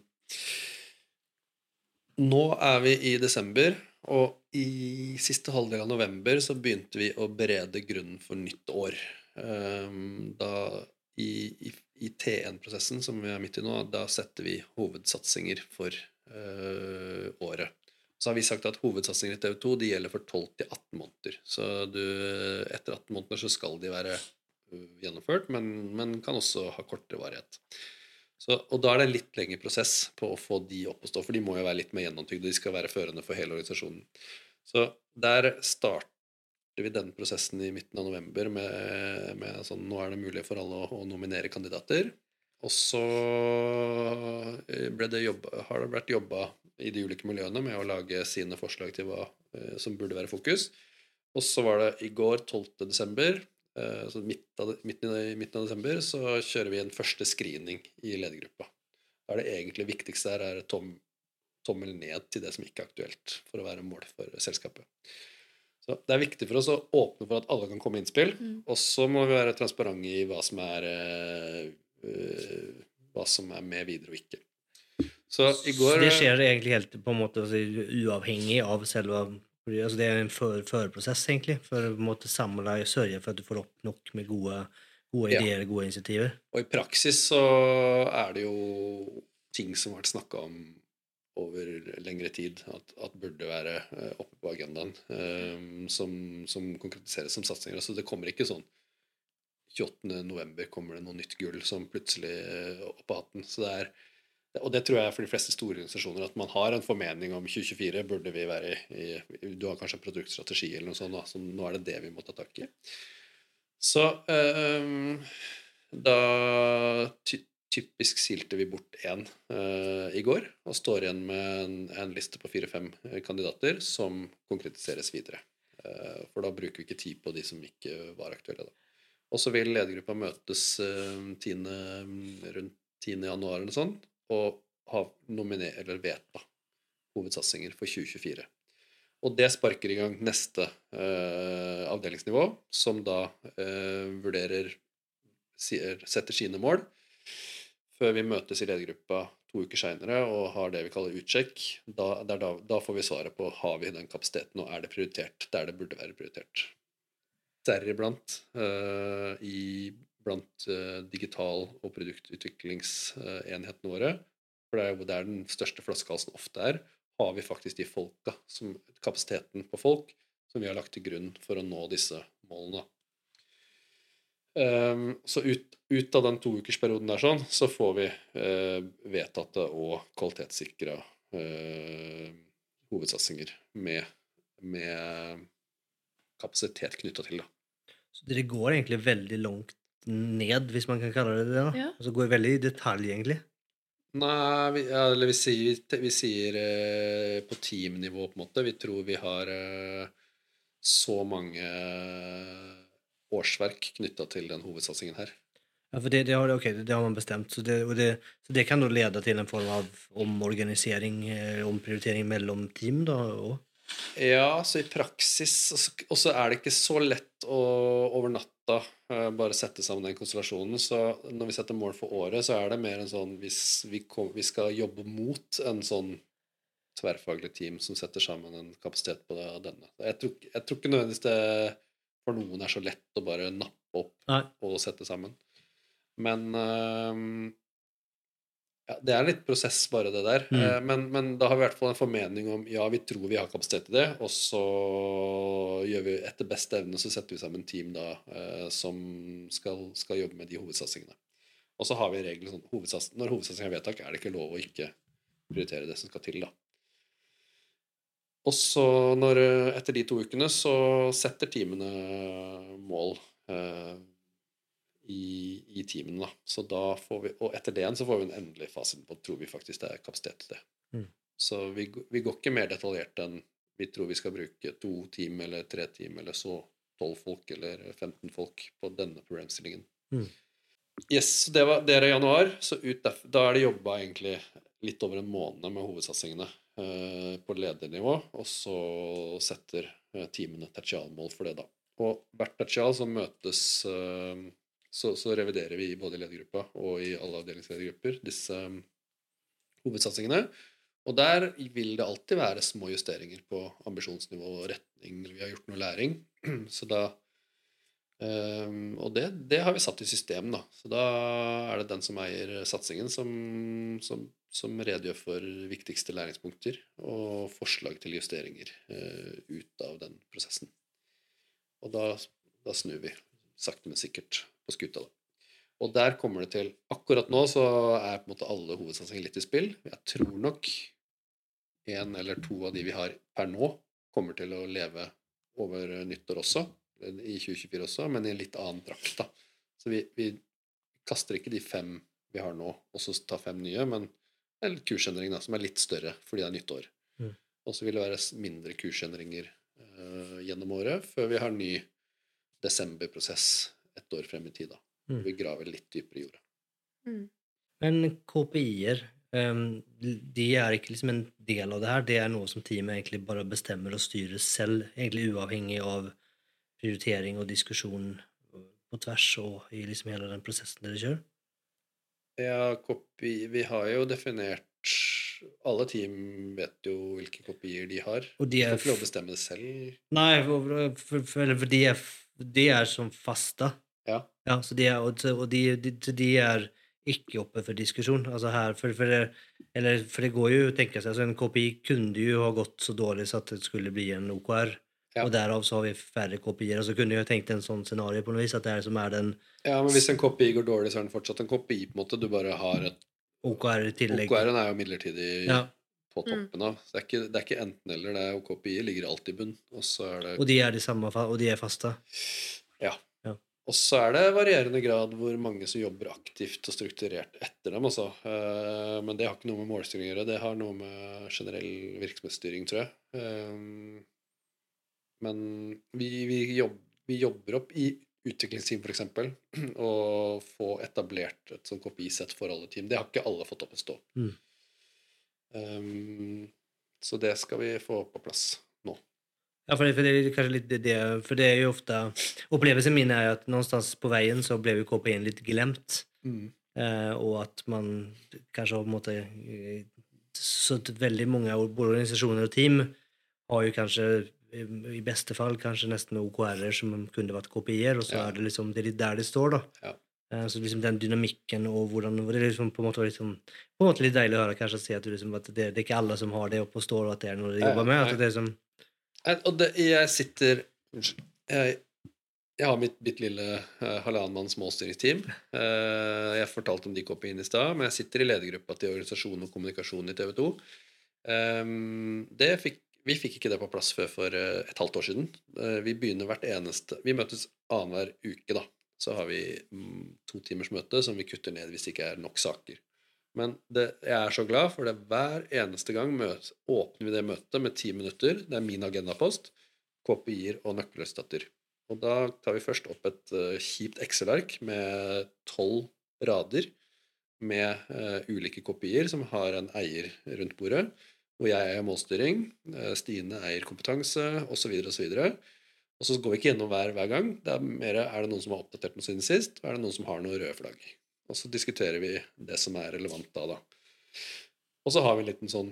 Nå er vi i desember, og i siste halvdel av november så begynte vi å berede grunnen for nytt år. Ehm, Da i, i, i T1-prosessen, som vi er midt i nå, da setter vi hovedsatsinger for eh, året. Så har vi sagt at hovedsatsinger i TV2 de gjelder for 12 til 18 måneder. Så du, etter 18 måneder så skal de være uh, gjennomført, men, men kan også ha kortere varighet. Så, og da er det en litt lengre prosess på å få de opp å stå, for de må jo være litt mer gjennomtygde. De skal være førende for hele organisasjonen. Så der starter vi den prosessen i midten av november med, med sånn Nå er det mulig for alle å, å nominere kandidater. Og så eh, ble det jobba, har det vært jobba i de ulike miljøene med å lage sine forslag til hva eh, som burde være fokus. Og så var det i går, 12. eh, så midt av, midten, i, midten av desember, så kjører vi en første screening i ledergruppa. Da er det egentlig viktigste her er tom, tommel ned til det som ikke er aktuelt for å være mål for selskapet. Så Det er viktig for oss å åpne for at alle kan komme med innspill. Mm. Og så må vi være transparente i hva som er eh, hva som er med videre og ikke. Så i går Så det skjer egentlig helt på en måte altså, uavhengig av selve altså Det er en før, førprosess, egentlig, for å måtte samle og sørge for at du får opp nok med gode, gode Ja. ideer gode initiativer. Og i praksis så er det jo ting som har vært snakka om over lengre tid, at, at burde være eh, oppe på agendaen, um, som, som konkretiseres som satsinger. Så det kommer ikke sånn 28. november kommer det noe nytt gull som plutselig eh, opp av hatten. Så det er, og det tror jeg er for de fleste store organisasjoner, at man har en formening om 2024 burde vi være i, i Du har kanskje en produktstrategi eller noe sånt, da, så nå er det det vi må ta tak i. Så eh, da ty typisk silte vi bort én eh, i går, og står igjen med en, en liste på fire-fem eh, kandidater som konkretiseres videre. Eh, for da bruker vi ikke tid på de som ikke var aktuelle. da. Og så vil ledergruppa møtes eh, 10, rundt 10. januar eller sånn, og ha nominer, eller vedta hovedsatsinger for 2024. Og det sparker i gang neste eh, avdelingsnivå, som da eh, vurderer sier, setter sine mål, før vi møtes i ledergruppa to uker seinere og har det vi kaller utsjekk. Da, da, da får vi svaret på har vi den kapasiteten, og er det prioritert der det burde være prioritert. Deriblant eh, i blant eh, digital- og produktutviklingsenhetene våre, for det er jo der den største flaskehalsen ofte er, har vi faktisk de folka, som, kapasiteten på folk, som vi har lagt til grunn for å nå disse målene. Um, så ut, ut, av den toukersperioden der sånn, så får vi uh, vedtatte og kvalitetssikra uh, hovedsatsinger med, med kapasitet knytta til. Da. Så dere går egentlig veldig langt ned, hvis man kan kalle det det? da? Ja. Altså går veldig i detalj, egentlig? Nei, vi, eller vi sier, vi sier eh, på teamnivå, på en måte. Vi tror vi har eh, så mange årsverk knytta til den hovedsatsingen her. Ja, for det, det, har, okay, det, det har man bestemt. Så det, og det, så det kan da lede til en form av omorganisering, eh, omprioritering mellom team, da? Og, Ja, så i praksis Og så- er det ikke så lett å over natta eh, bare sette sammen den konstellasjonen. Så når vi setter mål for året, så er det mer en sånn hvis vi, kom, vi skal jobbe mot en sånn tverrfaglig team som setter sammen en kapasitet på det, denne. Jeg tror, jeg tror ikke nødvendigvis det for noen er så lett å bare nappe opp nei. og sette sammen. Men øhm, ja, det er litt prosess, bare det der. Mm. Eh, Men, men da har vi i hvert fall en formening om ja, vi tror vi har kapasitet til det, og så gjør vi etter beste evne så setter vi sammen team da eh, som skal, skal jobbe med de hovedsatsingene. Og så har vi regler sånn hovedsats, Når hovedsatsingen er vedtak, er det ikke lov å ikke prioritere det som skal til, da. Og så når, eh, etter de to ukene så setter teamene mål eh, i, i teamene. Da. Så da får vi, og etter det igjen så får vi en endelig fasit på tror vi faktisk det er kapasitet til det. Mm. Så vi, vi går ikke mer detaljert enn vi tror vi skal bruke to team eller tre team eller så tolv folk eller 15 folk på denne problemstillingen. Mm. Yes, det, var, det er i januar, så ut derf, da er det jobba egentlig litt over en måned med hovedsatsingene eh, på ledernivå, og så setter eh, teamene tertialmål for det, da. Og hvert tertial så møtes eh, så, så reviderer vi både i ledergruppa og i alle avdelingsledergrupper disse um, hovedsatsingene. Og der vil det alltid være små justeringer på ambisjonsnivå og retning vi har gjort noe læring. Så da um, Og det, det har vi satt i system, da. Så da er det den som eier satsingen, som, som, som redegjør for viktigste læringspunkter og forslag til justeringer uh, ut av den prosessen. Og da, da snur vi sakte, men sikkert på skuta. Da. Og der kommer det til Akkurat nå så er på en måte alle hovedsatsinger litt i spill. Jeg tror nok en eller to av de vi har per nå, kommer til å leve over nyttår også, i 2024 også, men i en litt annen drakt. da. Så vi, vi kaster ikke de fem vi har nå, og så tar fem nye, men en kursendring da, som er litt større fordi det er nyttår. Mm. Og så vil det være mindre kursendringer uh, gjennom året, før vi har ny desemberprosess ett år frem i tid. da. Mm. Vi graver litt dypere i jorda. Mm. Men KPI-er, Um, de er ikke liksom en del av det her. Det er noe som teamet egentlig bare bestemmer og styrer selv, egentlig uavhengig av prioritering og diskusjon på tvers og i liksom hele den prosessen dere kjører. Ja, kopi Vi har jo definert Alle team vet jo hvilke kopier de har. Og de De er får ikke lov å bestemme det selv. Nei, for, for, for, for de, er, de er som fasta. Ja. Ja, så de er, og, og de, de, de er ikke oppe for diskusjon. Altså her, for, for, det, eller, for det går jo å tenke seg, altså en KPI kunne jo ha gått så dårlig så at det skulle bli en OKR. Ja. Og derav så har vi færre kopier. Og så kunne jeg tenkt en sånn scenario på noe vis, at det er som er den ja, men hvis en kopi går dårlig, så er den fortsatt en kopi. på en måte. Du bare har et OKR-tillegg. OKR-en er jo midlertidig Ja. på toppen av. Så det er ikke, det er ikke enten-eller. det er OKPI KPI ligger alltid i bunn. Og så er det Og de er de samme, og de er faste. Ja. Og så er det varierende grad hvor mange som jobber aktivt og strukturert etter dem. Altså. Eh, Men det har ikke noe med målstyring å gjøre. Det har noe med generell virksomhetsstyring, tror jeg. Eh, Men vi, vi, jobb, vi jobber opp i utviklingsteam, f.eks., og få etablert et sånt KPI-sett for alle team. Det har ikke alle fått opp å stå. Mm. Um, Så det skal vi få på plass. Ja, for det, for det er kanskje litt det, for det er jo ofte Opplevelsen min er jo at någonstans på veien så blev ju litt glemt. Mm. Eh, og at man kanskje har på en måte så veldig mange både organisasjoner og team har jo kanske eh, i beste fall kanskje nesten OKR som kunde vært KPI och så Ja. er det liksom det er der det står da. Ja. Eh, Så liksom den dynamikken og hvordan Det er liksom på en måte liksom, på en måte litt deilig å høre kanskje se at, du liksom, at det, det er ikke alle som har det oppe og står, og at det er noe de jobber med. At det er liksom, Og det, jeg sitter Jeg, jeg har mitt bitte lille uh, halvannenmanns målstyringsteam. Eh, jeg fortalte om de KPI-ene i stad, men jeg sitter i ledergruppa til organisasjon og kommunikasjon i TV 2. det fikk, vi fikk ikke det på plass før for eh, et halvt år siden. Eh, vi begynner hvert eneste Vi møtes annenhver uke, da. Så har vi mm, to timers møte som vi kutter ned hvis det ikke er nok saker. Men det, jeg er så glad, for det er hver eneste gang møt, åpner vi det møtet med ti minutter. Det er min agendapost, KPI-er og nøkkelresultater. Og da tar vi først opp et uh, kjipt Excel-ark med tolv rader med uh, ulike KPI-er som har en eier rundt bordet. Hvor jeg eier målstyring, uh, Stine eier kompetanse, osv. osv. Og så går vi ikke gjennom hver hver gang. Det er mer er det noen som har oppdatert noe siden sist, og er det noen som har noen røde flagg. Og så diskuterer vi det som er relevant da, da. Og så har vi en liten sånn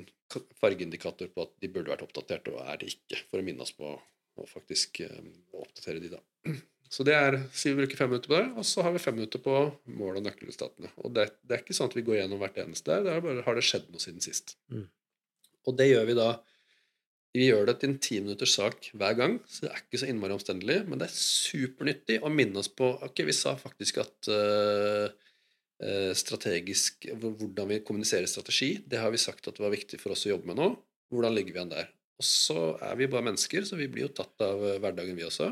fargeindikator på at de burde vært oppdatert, og er det ikke, for å minne oss på å faktisk um, oppdatere de, da. Så det er, så vi bruker fem minutter på det, og så har vi fem minutter på mål- og nøkkelresultatene. Og det, det er ikke sånn at vi går gjennom hvert eneste, der, det er bare har det skjedd noe siden sist. Mm. Og det gjør vi da Vi gjør det til en ti minutters sak hver gang, så det er ikke så innmari omstendelig, men det er supernyttig å minne oss på Ok, vi sa faktisk at eh, strategisk Hvordan vi kommuniserer strategi, det har vi sagt at det var viktig for oss å jobbe med nå. Hvordan ligger vi an der? Og så er vi bare mennesker, så vi blir jo tatt av eh, hverdagen, vi også.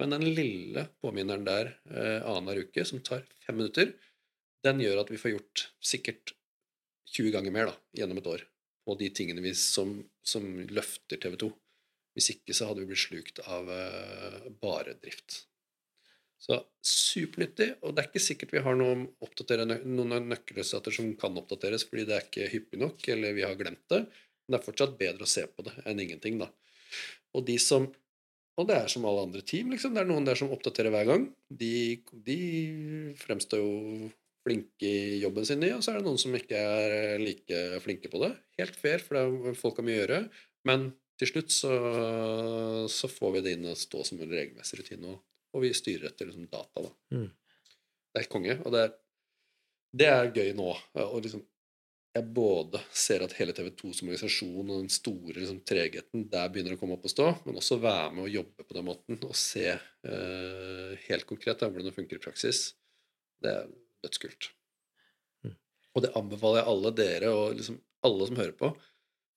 Men den lille påminneren der eh, annenhver uke, som tar fem minutter, den gjør at vi får gjort sikkert 20 ganger mer da, gjennom et år på de tingene vi som, som løfter TV 2. Hvis ikke så hadde vi blitt slukt av eh, bare drift. Så supernyttig, og det er ikke sikkert vi har noen, noen nøkkelresultater som kan oppdateres fordi det er ikke hyppig nok, eller vi har glemt det. Men det er fortsatt bedre å se på det enn ingenting, da. Og de som Og det er som alle andre team, liksom. Det er noen der som oppdaterer hver gang. De, de fremstår jo flinke i jobben sin, og så er det noen som ikke er like flinke på det. Helt fair, for det er folk har mye å gjøre. Men til slutt så, så får vi det inn og stå som en regelmessig rutine, og, og vi styrer etter liksom, data. Da. Mm. Det er konge, og det er, det er gøy nå. Og liksom, jeg både ser at hele TV 2 som organisasjon og den store liksom, tregheten der begynner å komme opp og stå, men også være med og jobbe på den måten og se eh, helt konkret da, hvordan det funker i praksis. Det er dødskult. Mm. Og det anbefaler jeg alle dere og liksom alle som hører på.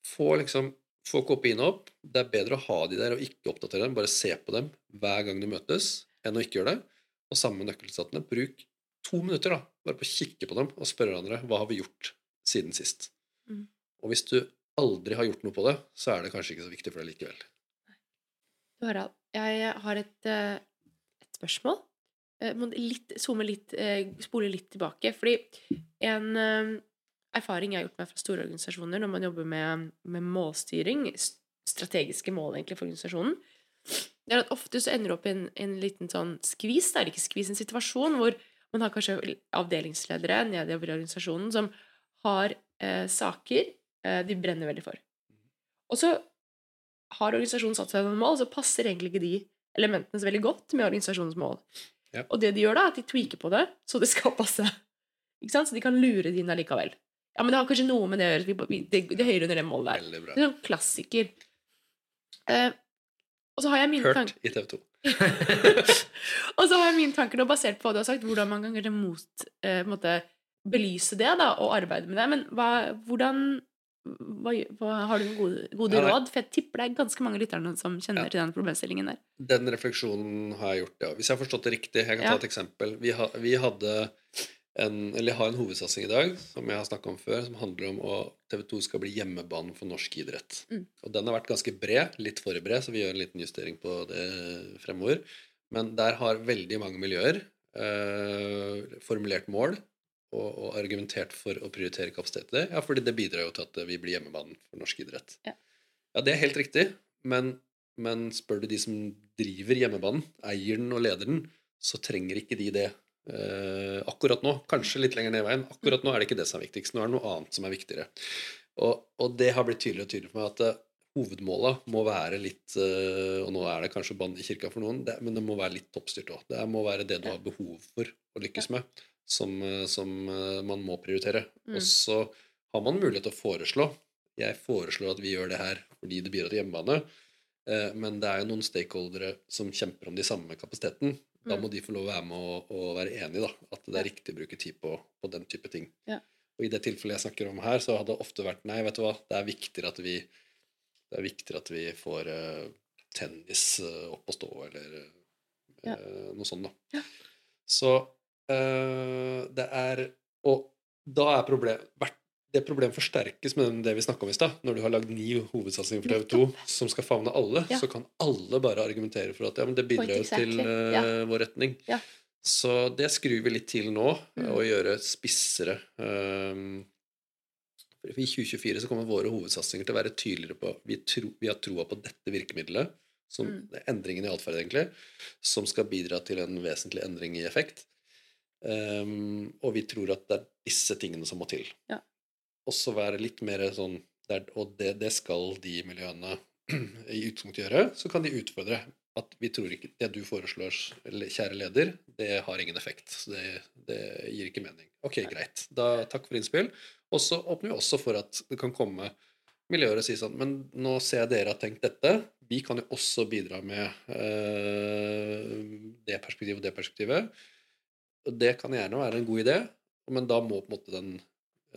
Få liksom få KPI-ene opp. Det er bedre å ha de der og ikke oppdatere dem. Bare se på dem hver gang de møtes, enn å ikke gjøre det. Og samme med nøkkelresultatene. Bruk to minutter da, bare på å kikke på dem og spørre hverandre hva har vi gjort siden sist. Mm. Og hvis du aldri har gjort noe på det, så er det kanskje ikke så viktig for deg likevel. Harald, jeg har et, eh, et spørsmål. Jeg må litt, zoome litt, eh, spole litt tilbake. Fordi en eh, erfaring jeg har gjort meg fra store organisasjoner når man jobber med, med målstyring, strategiske mål egentlig for organisasjonen, det er at ofte så ender det opp i en, en liten sånn skvis, det er ikke skvis, en situasjon hvor man har kanskje avdelingsledere nedover i organisasjonen som har eh, saker eh, de brenner veldig for. Og så har organisasjonen satt seg noen mål, så passer egentlig ikke de elementene så veldig godt med organisasjonens mål. Ja. Og det de gjør da, er at de tweaker på det, så det skal passe. Ikke sant? Så de kan lure det inn allikevel. Ja, men det har kanskje noe med det å gjøre, det, det hører under det målet der. Det er sånn klassiker. Uh, og så har jeg mine Hørt tanker i TV 2. Og så har jeg mine tanker nå basert på hva du har sagt, hvordan man kan kanskje mot, uh, måte, belyse det da, og arbeide med det. Men hva, hvordan hva, hva, har du gode, gode Ja, råd? For jeg tipper det er ganske mange lytterne som kjenner Ja. til den problemstillingen der. Den refleksjonen har jeg gjort, ja. Hvis jeg har forstått det riktig, jeg kan ta et eksempel. Vi, ha, vi hadde en, eller jeg har en hovedsatsing i dag, som jeg har snakka om før, som handler om at TV 2 skal bli hjemmebane for norsk idrett. Mm. Og den har vært ganske bred, litt for bred, så vi gjør en liten justering på det fremover. Men der har veldig mange miljøer eh, formulert mål og, og argumentert for å prioritere kapasitet til det. Ja, fordi det bidrar jo til at vi blir hjemmebanen for norsk idrett. Ja. Ja, det er helt riktig, men, men spør du de som driver hjemmebanen, eier den og leder den, så trenger ikke de det eh, akkurat nå. Kanskje litt lenger ned i veien. Akkurat nå er det ikke det som er viktigst. Nå er det noe annet som er viktigere. Og, og det har blitt tydeligere og tydeligere for meg at eh, hovedmåla må være litt eh, Og nå er det kanskje bann i kirka for noen, det, men det må være litt toppstyrt òg. Det må være det du har behov for å lykkes med, som, eh, som man må prioritere. Mm. Og så har man mulighet til å foreslå. Jeg foreslår at vi gjør det her fordi det bidrar til hjemmebane. Men det er jo noen stakeholdere som kjemper om de samme kapasiteten. Da Mm. må de få lov å være med og, og være enige, da. At det er riktig å bruke tid på, på den type ting. Ja. Og i det tilfellet jeg snakker om her, så hadde det ofte vært nei, vet du hva, det er viktigere at vi, det er viktigere at vi får uh, tennis uh, opp og stå, eller uh, Ja. noe sånt, da. Ja. Så det er Og da er problemet det problemet forsterkes med det vi snakka om i stad. Når du har lagd ni hovedsatsinger for TV 2 som skal favne alle, Ja. så kan alle bare argumentere for at ja, men det bidrar jo exactly. til uh, Ja. vår retning. Ja. Så det skrur vi litt til nå, Mm. og gjøre spissere. Um, I 2024 så kommer våre hovedsatsinger til å være tydeligere på Vi, tro, vi har troa på dette virkemidlet, som, Mm. endringen i atferd, egentlig, som skal bidra til en vesentlig endring i effekt. Um, og vi tror at det er disse tingene som må til. Ja. Også være litt mer sånn det er, Og det, det skal de miljøene i utgangspunktet gjøre. Så kan de utfordre at vi tror ikke det du foreslår, kjære leder, det har ingen effekt. Så det, det gir ikke mening. Ok, greit. Da, takk for innspill. Og så åpner vi også for at det kan komme miljøer og si sånn Men nå ser jeg dere har tenkt dette. Vi kan jo også bidra med øh, det perspektivet og det perspektivet. Og det kan gjerne være en god idé, men da må på en måte den,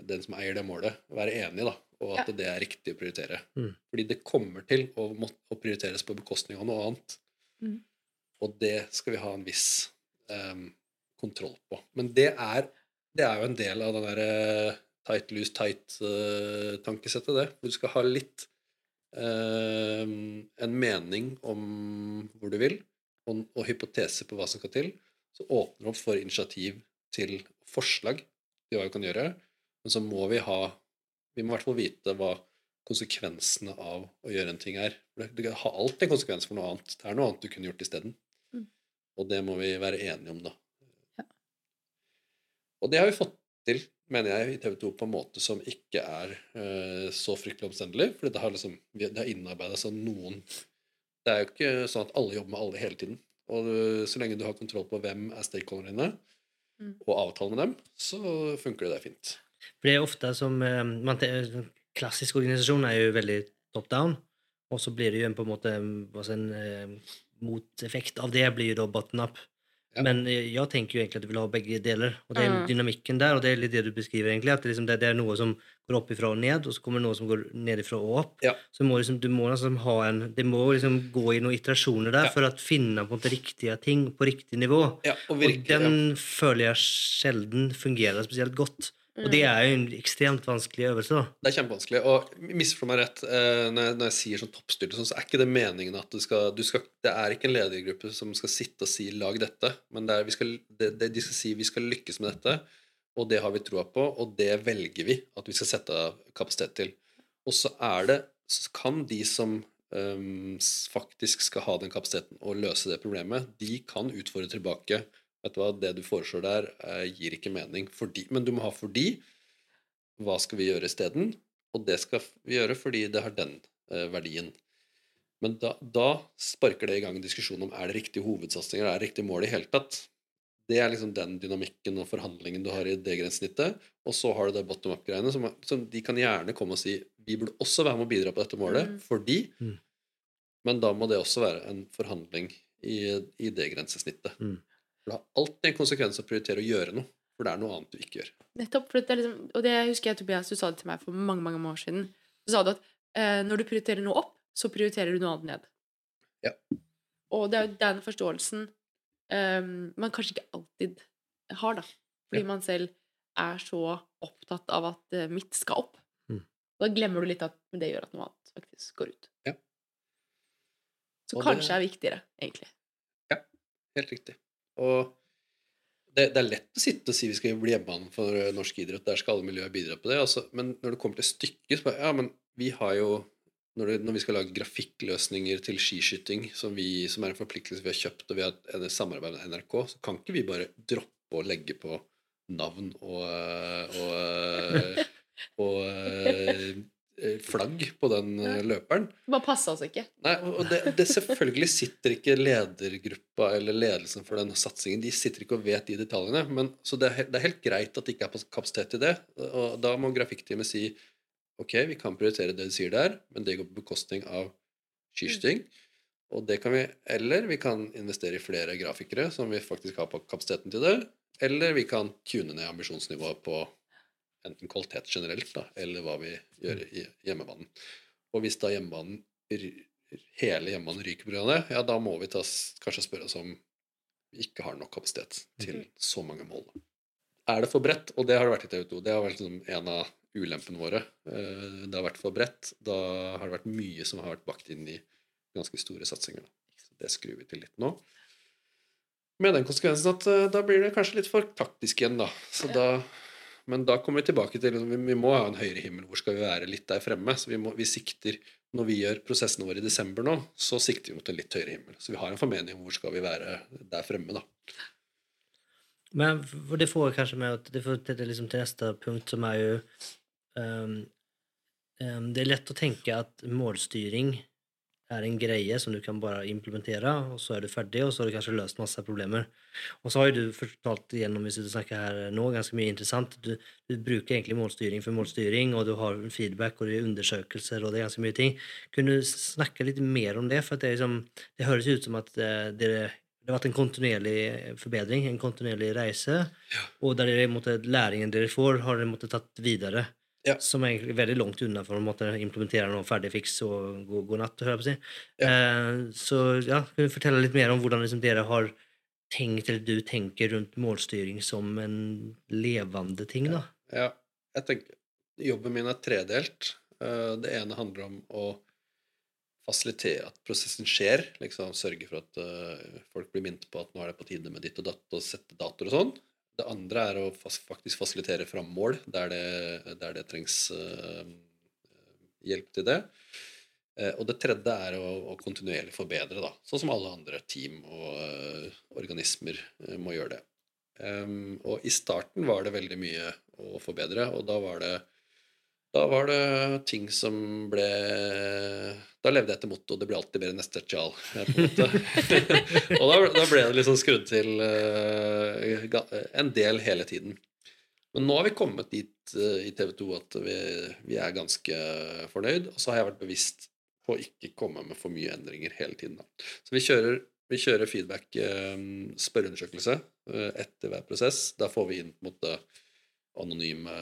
den som eier det målet, være enig, da, og at det er riktig å prioritere. Mm. Fordi det kommer til å, å prioriteres på bekostning av noe annet. Mm. Og det skal vi ha en viss um, kontroll på. Men det er, det er jo en del av den derre tight, loose, tight-tankesettet, det. Hvor du skal ha litt uh, en mening om hvor du vil, og, og hypotese på hva som skal til. Så åpner det opp for initiativ til forslag til hva du kan gjøre. Men så må vi ha Vi må i hvert fall vite hva konsekvensene av å gjøre en ting er. For Det, har alltid en konsekvens for noe annet. Det er noe annet du kunne gjort isteden. Mm. Og det må vi være enige om, da. Ja. Og det har vi fått til, mener jeg, i TV 2 på en måte som ikke er uh, så fryktelig omstendelig. For det har liksom, det har innarbeida seg noen Det er jo ikke sånn at alle jobber med alle hele tiden. Og øh, så lenge du har kontroll på hvem er stakeholderne dine, Mm. og avtale med dem, så funker det der fint. For det er ofte som eh, man, te- Klassisk organisasjon er jo veldig top down, og så blir det jo en på en måte en eh, moteffekt av det blir jo da button up. Ja. Men eh, jeg tenker jo egentlig at du vil ha begge deler, og det er Mm. dynamikken der, og det er litt det du beskriver egentlig, at det, liksom, det, det er noe som går opp ifra og ned, og så kommer det noe som går nedifra og opp. Ja. Så må liksom, du må liksom ha en, det må liksom gå i noen iterasjoner der Ja. for å finne på en måte riktige ting på riktig nivå. Ja, og Og virkelig, den føler jeg sjelden fungerer spesielt godt. Og det er jo en ekstremt vanskelig øvelse. da. Det er kjempevanskelig. Og misforstå meg rett, eh, når, jeg, når jeg sier sånn toppstyrt, sånn, så er ikke det meningen at du skal, du skal Det er ikke en ledergruppe som skal sitte og si 'lag dette', men det er, skal, det, det, de skal si 'vi skal lykkes med dette', og det har vi troa på, og det velger vi at vi skal sette av kapasitet til. Og så er det så kan de som ehm, faktisk skal ha den kapasiteten og løse det problemet, de kan utfordre tilbake. Vet du hva, det du foreslår der, eh, gir ikke mening. Fordi, men du må ha fordi. Hva skal vi gjøre isteden? Og det skal vi gjøre fordi det har den eh, verdien. Men da, da sparker det i gang en diskusjon om er det riktige hovedsatsinger, er det riktig mål i hele tatt. Det er liksom den dynamikken og forhandlingen du har i det grensesnittet. Og så har du det bottom up-greiene, som, som de kan gjerne komme og si vi burde også være med å bidra på dette målet, Mm. fordi Mm. Men da må det også være en forhandling i, i det grensesnittet. Mm. For det har alltid en konsekvens å prioritere å gjøre noe, for det er noe annet du ikke gjør. Nettopp. For det er liksom, og det husker jeg, Tobias, du sa det til meg for mange mange år siden. Du sa du at eh, når du prioriterer noe opp, så prioriterer du noe annet ned. Ja. Og det er jo den forståelsen eh, man kanskje ikke alltid har, da. Fordi Ja. man selv er så opptatt av at eh, mitt skal opp. Mm. Da glemmer du litt at det gjør at noe annet faktisk går ut. Ja. Så Og det- kanskje er viktigere, egentlig. Ja. Helt riktig. Og det, det er lett å sitte og si vi skal bli hjemmebane for norsk idrett. Der skal alle miljøer bidra på det. Altså, men når det kommer til stykket, så bare Ja, men vi har jo når, det, når vi skal lage grafikkløsninger til skiskyting, som, vi, som er en forpliktelse vi har kjøpt, og vi har et samarbeid med NRK, så kan ikke vi bare droppe å legge på navn og, og, og, og eh, flagg på den eh, løperen. Bare passa oss ikke. Nei, og det, det selvfølgelig sitter ikke ledergruppa eller ledelsen for den satsingen De sitter ikke og vet de detaljene. Men, så det er, det er helt greit at det ikke er kapasitet til det. Og da må grafikkteamet si ok, vi kan prioritere det du sier der, men det går på bekostning av skiskyting. Og det kan vi, Eller vi kan investere i flere grafikere som vi faktisk har på kapasiteten til det. Eller vi kan tune ned ambisjonsnivået på enten kvalitet generelt, da, eller hva vi gjør i hjemmebanen. Og hvis da hjemmebanen hele hjemmebanen ryker pga. ja, da må vi ta, kanskje spørre oss om vi ikke har nok kapasitet til så mange mål. Er det for bredt? Og det har det vært i TV 2. Det har vært liksom en av ulempene våre. Eh, Det har vært for bredt. Da har det vært mye som har vært bakt inn i ganske store satsinger. det skrur vi til litt nå. Med den konsekvensen at eh, da blir det kanskje litt for taktisk igjen, da. Så da men da kommer vi tilbake til vi, vi må ha en høyere himmel. Hvor skal vi være litt der fremme? Så vi, må, vi sikter Når vi gjør prosessene våre i desember nå, så sikter vi mot en litt høyere himmel. Så vi har en formening om hvor skal vi være der fremme, da. Men for det får kanskje med at det får til, liksom til neste punkt som er jo um, um, det er lett å tenke at målstyrning är en greie som du kan bare implementere, og så er du ferdig, og så har du kanskje løst masse problemer. Og så har jo du fortalt igenom, hvis du snakker her nå, ganske mye intressant. Du, du bruker egentlig målstyring for målstyring, og du har feedback og det er undersøkelser, og det er ganske mye ting. Kunne du snakke litt mer om det? For det, är liksom, det høres ut som at eh, det det har vært en kontinuerlig forbedring, en kontinuerlig reise. Og der dere måtte, læringen dere får, har dere måttet tatt videre. Ja. Som er veldig langt unna for å måtte implementere noe ferdig fiks og god, god natt. hører jeg på å si. Ja. Eh, så ja, kan du fortelle litt mer om hvordan liksom, dere har tenkt, eller du tenker rundt målstyring som en levende ting? da? Ja, jeg tenker Jobben min er tredelt. Eh, Det ene handler om å fasilitere at prosessen skjer. liksom Sørge for at eh, folk blir minnet på at nå er det på tide med ditt og datt, og sette datoer og sånn. Det andre er å faktisk fasilitere fram mål der det, der det trengs eh, hjelp til det. Eh, og det tredje er å, å kontinuerlig forbedre, da. Sånn som alle andre team og eh, organismer må gjøre det. Og i starten var det veldig mye å forbedre, og da var det da var det ting som ble Da levde jeg etter mottoet 'det blir alltid bedre neste tjal'. og da, da ble det liksom skrudd til uh, en del hele tiden. Men nå har vi kommet dit uh, i TV 2 at vi, vi er ganske fornøyd. Og så har jeg vært bevisst på å ikke komme med for mye endringer hele tiden. Da. Så vi kjører, vi kjører feedback, um, spørreundersøkelse, uh, etter hver prosess. Da får vi inn på en måte anonyme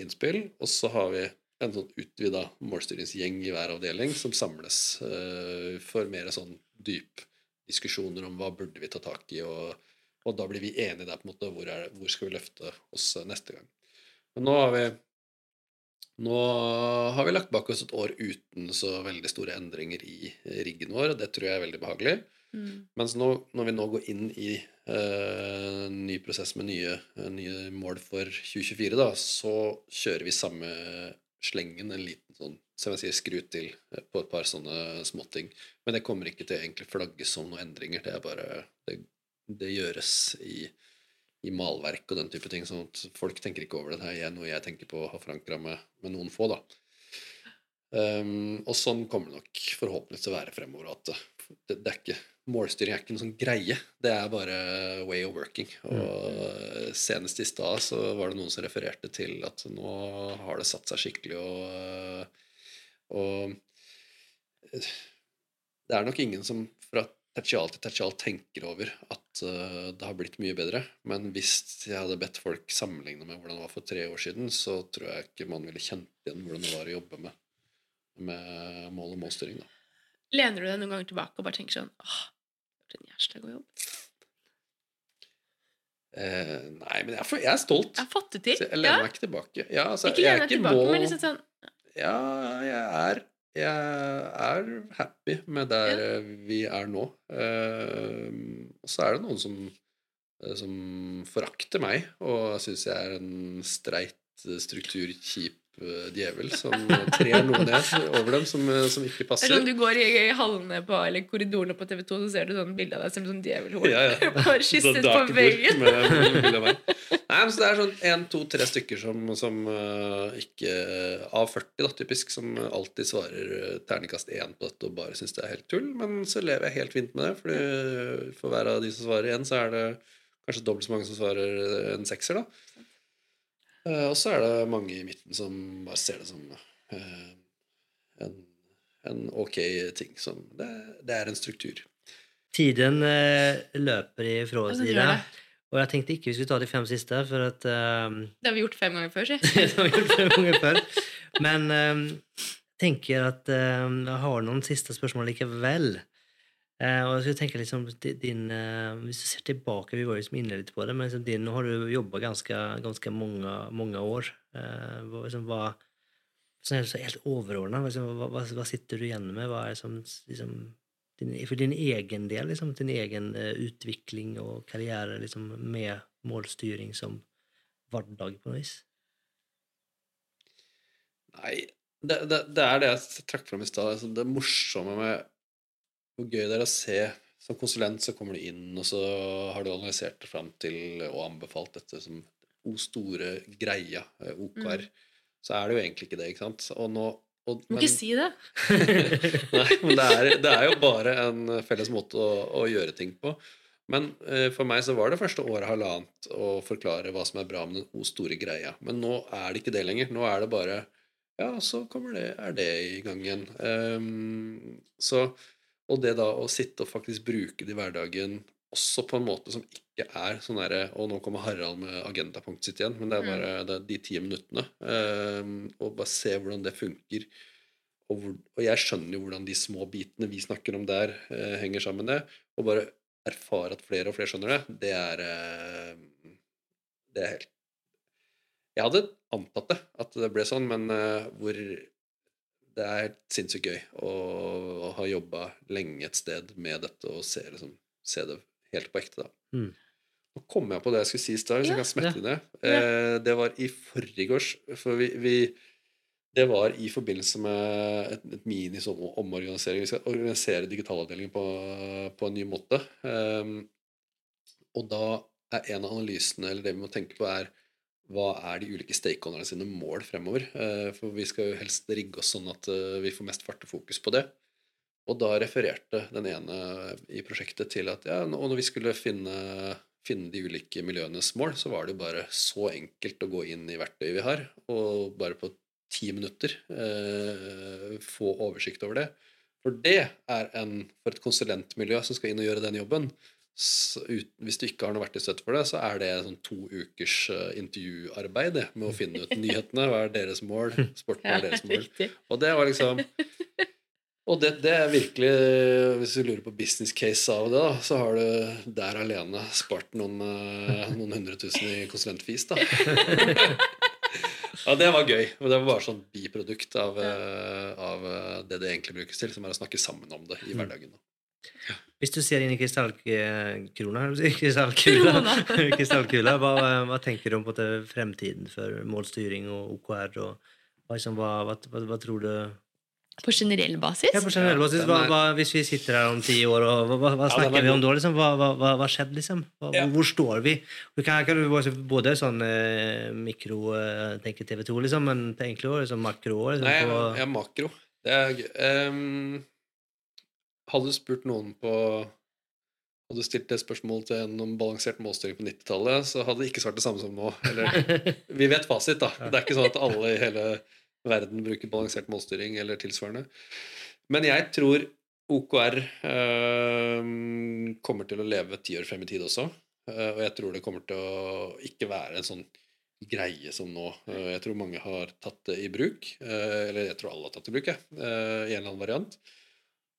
innspill. Og så har vi en sånn utvida målstyringsgjeng i hver avdeling som samles uh, for mer sånn dyp diskusjoner om hva burde vi ta tak i, og, og da blir vi enige der på en måte hvor, er, hvor skal vi løfte oss neste gang. Men nå har vi nå har vi lagt bak oss et år uten så veldig store endringer i riggen vår, og det tror jeg er veldig behagelig. Mm. Mens nå, når vi nå går inn i en ny prosess med nye, nye mål for 2024, da, så kjører vi samme slengen, en liten sånn som jeg sier, skru til eh, på et par sånne småting. Men det kommer ikke til å egentlig flagges som noen endringer. Det er bare Det, det gjøres i, i malverk og den type ting. sånn at folk tenker ikke over det. Det er noe jeg tenker på å ha forankra med, med noen få, da. Um, og sånn kommer det nok forhåpentligvis til å være fremover. At det, det er ikke, målstyring er ikke noe sånn greie. Det er bare way of working. Og senest i stad så var det noen som refererte til at nå har det satt seg skikkelig, og, og det er nok ingen som fra Tertial til tertial tenker over at eh, det har blitt mye bedre. Men hvis jeg hadde bedt folk sammenligne med hvordan det var for tre år siden, så tror jeg ikke man ville kjent igjen hvordan det var å jobbe med, med mål- og målstyring. Da. Lener du deg noen ganger tilbake og bare tenker sånn åh, for en jævla god jobb. Eh, nei, men jeg er, for, jeg er stolt. Jeg har fått det til. Så jeg lener Ja. meg ikke tilbake. Ja, altså, Ikke lener er deg tilbake, må... men liksom sånn Ja, jeg er Jeg er happy med der Ja. eh, vi er nå. Eh, Og så er det noen som eh, som forakter meg og syns jeg er en streit, struktur, eh, djevel som trer noe ned over dem som, eh, som ikke passer. Eller sånn du går i, i hallene på, eller korridorene på TV 2, så ser du sånn bilde av deg som sånn djevelhår. Ja, ja. Bare kysset på veggen. Nei, men så det er sånn én, to, tre stykker som, som eh, ikke Av 40, da, typisk, som alltid svarer eh, terningkast én på dette og bare syns det er helt tull. Men så lever jeg helt fint med det, Fordi for hver av de som svarer én, så er det kanskje dobbelt så mange som svarer en sekser, da. Eh, og så er det mange i midten som bare ser det som eh, en, en ok ting. Som det, det er en struktur. Tiden eh, løper ifra oss den i gjør det. det. Og jeg tenkte ikke vi skulle ta de fem siste, for at eh, Det har vi gjort fem ganger før, si. det har vi gjort fem ganger før. Men jeg jeg tenker at eh, jeg har noen siste spørsmål likevel. Eh, og jeg skulle tenke liksom din eh, Hvis du ser tilbake, vi var liksom inne litt på det, men liksom din, nå har du jobba ganske, ganske mange, mange år. Eh, liksom, hva, sånn helt, helt overordna, liksom, hva, hva, hva sitter du igjen med? Hva er som liksom, din, For din egen del, liksom, din egen eh, utvikling og karriere liksom, med målstyring som hverdag på noe vis? Nei, det, det, det er det jeg trakk fram i stad. Altså, det morsomme med hvor gøy det er å se Som konsulent så kommer du inn, og så har du analysert det fram til og anbefalt dette som o store greia, OKR. Mm. Så er det jo egentlig ikke det, ikke sant? Og nå og, Du må ikke si det. Nei, men det er, det er jo bare en felles måte å, å gjøre ting på. Men eh, for meg så var det første året halvannet å forklare hva som er bra med den o store greia. Men nå er det ikke det lenger. Nå er det bare Ja, så kommer det, er det i gang igjen. Um, så, og det da å sitte og faktisk bruke det i hverdagen også på en måte som ikke er sånn derre Og nå kommer Harald med agendapunktet sitt igjen, men det er bare det er de ti minuttene. Ehm, og bare se hvordan det funker. Og, hvor, og jeg skjønner jo hvordan de små bitene vi snakker om der, eh, henger sammen det. Og bare erfare at flere og flere skjønner det, det er eh, Det er helt Jeg hadde antatt det, at det ble sånn, men eh, hvor det er sinnssykt gøy å, å ha jobba lenge et sted med dette og se, liksom, se det helt på ekte. da. Mm. Nå kom jeg på det jeg skulle si i stad, hvis Ja. jeg kan smette Ja. det. Eh, det var i forgårs, for vi, vi det var i forbindelse med et, et mini sånn omorganisering. Vi skal organisere digitalavdelingen på, på en ny måte. Ehm, og da er en av analysene, eller det vi må tenke på, er hva er de ulike stakeholderne sine mål fremover? Eh, for vi skal jo helst rigge oss sånn at eh, vi får mest fart og fokus på det. Og da refererte den ene i prosjektet til at ja, og når vi skulle finne, finne de ulike miljøenes mål, så var det jo bare så enkelt å gå inn i verktøyet vi har, og bare på ti minutter eh, få oversikt over det. For det er en For et konsulentmiljø som skal inn og gjøre den jobben, ut, hvis du ikke har noe verktøystøtte for det, så er det sånn to ukers eh, intervjuarbeid det, med å finne ut nyhetene. Hva er deres mål? Sporten er deres mål. Og det var liksom Og det, det er virkelig Hvis du lurer på business case av det, da, så har du der alene spart noen, eh, noen hundre tusen i konsulentfis, da. ja, det var gøy. Og det var bare sånn biprodukt av, eh, av det det egentlig brukes til, som er å snakke sammen om det i hverdagen. Da. Hvis du ser inn i krystallkrona Krystallkula, krystallkula hva, hva tenker du om måte fremtiden for målstyring og OKR? Og, hva, liksom, hva, hva, hva, hva tror du På generell basis? ja, på generell basis, hva, hva, Hvis vi sitter her om ti år, og, hva, Ja, snakker er vi om da? Liksom? Hva, har skjedde, liksom? Hva, Ja. Hvor står vi? Du kan, kan du både sånn eh, mikro, eh, tenke TV 2, liksom, men egentlig også liksom, makro liksom, Nei, på, er makro. Det er gøy. Ehm, hadde du spurt noen på Hadde du stilt det spørsmålet til en om balansert målstyring på 90-tallet, så hadde de ikke svart det samme som nå. Eller, vi vet fasit, da. Det er ikke sånn at alle i hele verden bruker balansert målstyring eller tilsvarende. Men jeg tror OKR øh, kommer til å leve ti år frem i tid også. Eh, og jeg tror det kommer til å ikke være en sånn greie som nå. Eh, jeg tror mange har tatt det i bruk. eh, eller jeg tror alle har tatt det i bruk, jeg, i en eller annen variant.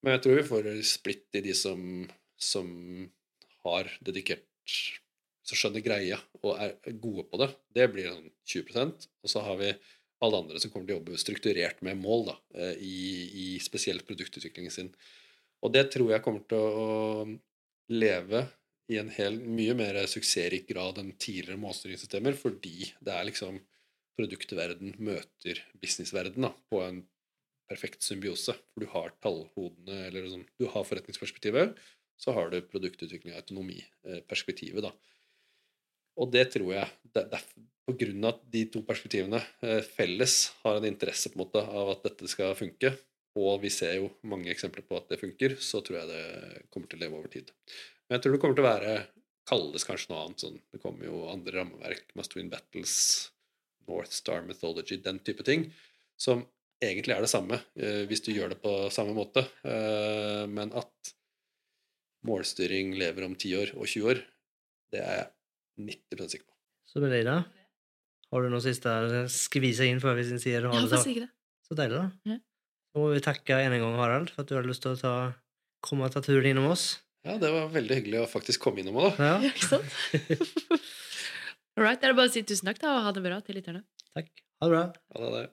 Men jeg tror vi får splitt i de som, som har dedikert Som skjønner greia og er gode på det. Det blir sånn 20% Og så har vi alle andre som kommer til å jobbe strukturert med mål da, eh, i, i spesielt produktutviklingen sin. Og det tror jeg kommer til å leve i en hel, mye mer suksessrik grad enn tidligere målstyringssystemer, fordi det er liksom produktverden møter businessverden da, på en perfekt symbiose. For du har tallhodene, eller liksom, du har forretningsperspektivet, så har du produktutvikling og autonomiperspektivet, da. Og det tror jeg det, det, er På grunn av at de to perspektivene eh, felles har en interesse på en måte av at dette skal funke, og vi ser jo mange eksempler på at det funker, så tror jeg det kommer til å leve over tid. Men jeg tror det kommer til å være kalles kanskje noe annet. Sånn. Det kommer jo andre rammeverk, Must Win Battles, North Star Mythology, den type ting, som egentlig er det samme eh, hvis du gjør det på samme måte. Eh, men at målstyring lever om 10 år og 20 år, det er jeg 90 sikker på. Så blir det Ida. Har du noe siste skvise inn før vi sier ha det få så? deilig, da. Ja. Må vi takke en gang, Harald, for at du hadde lyst til å ta, komme og ta turen innom oss. Ja, det var veldig hyggelig å faktisk komme innom òg, da. Ja, Ja, ikke sant? All right, det er bare å si tusen takk da, og ha det bra til lytterne. takk. Ha det bra. Ha det det.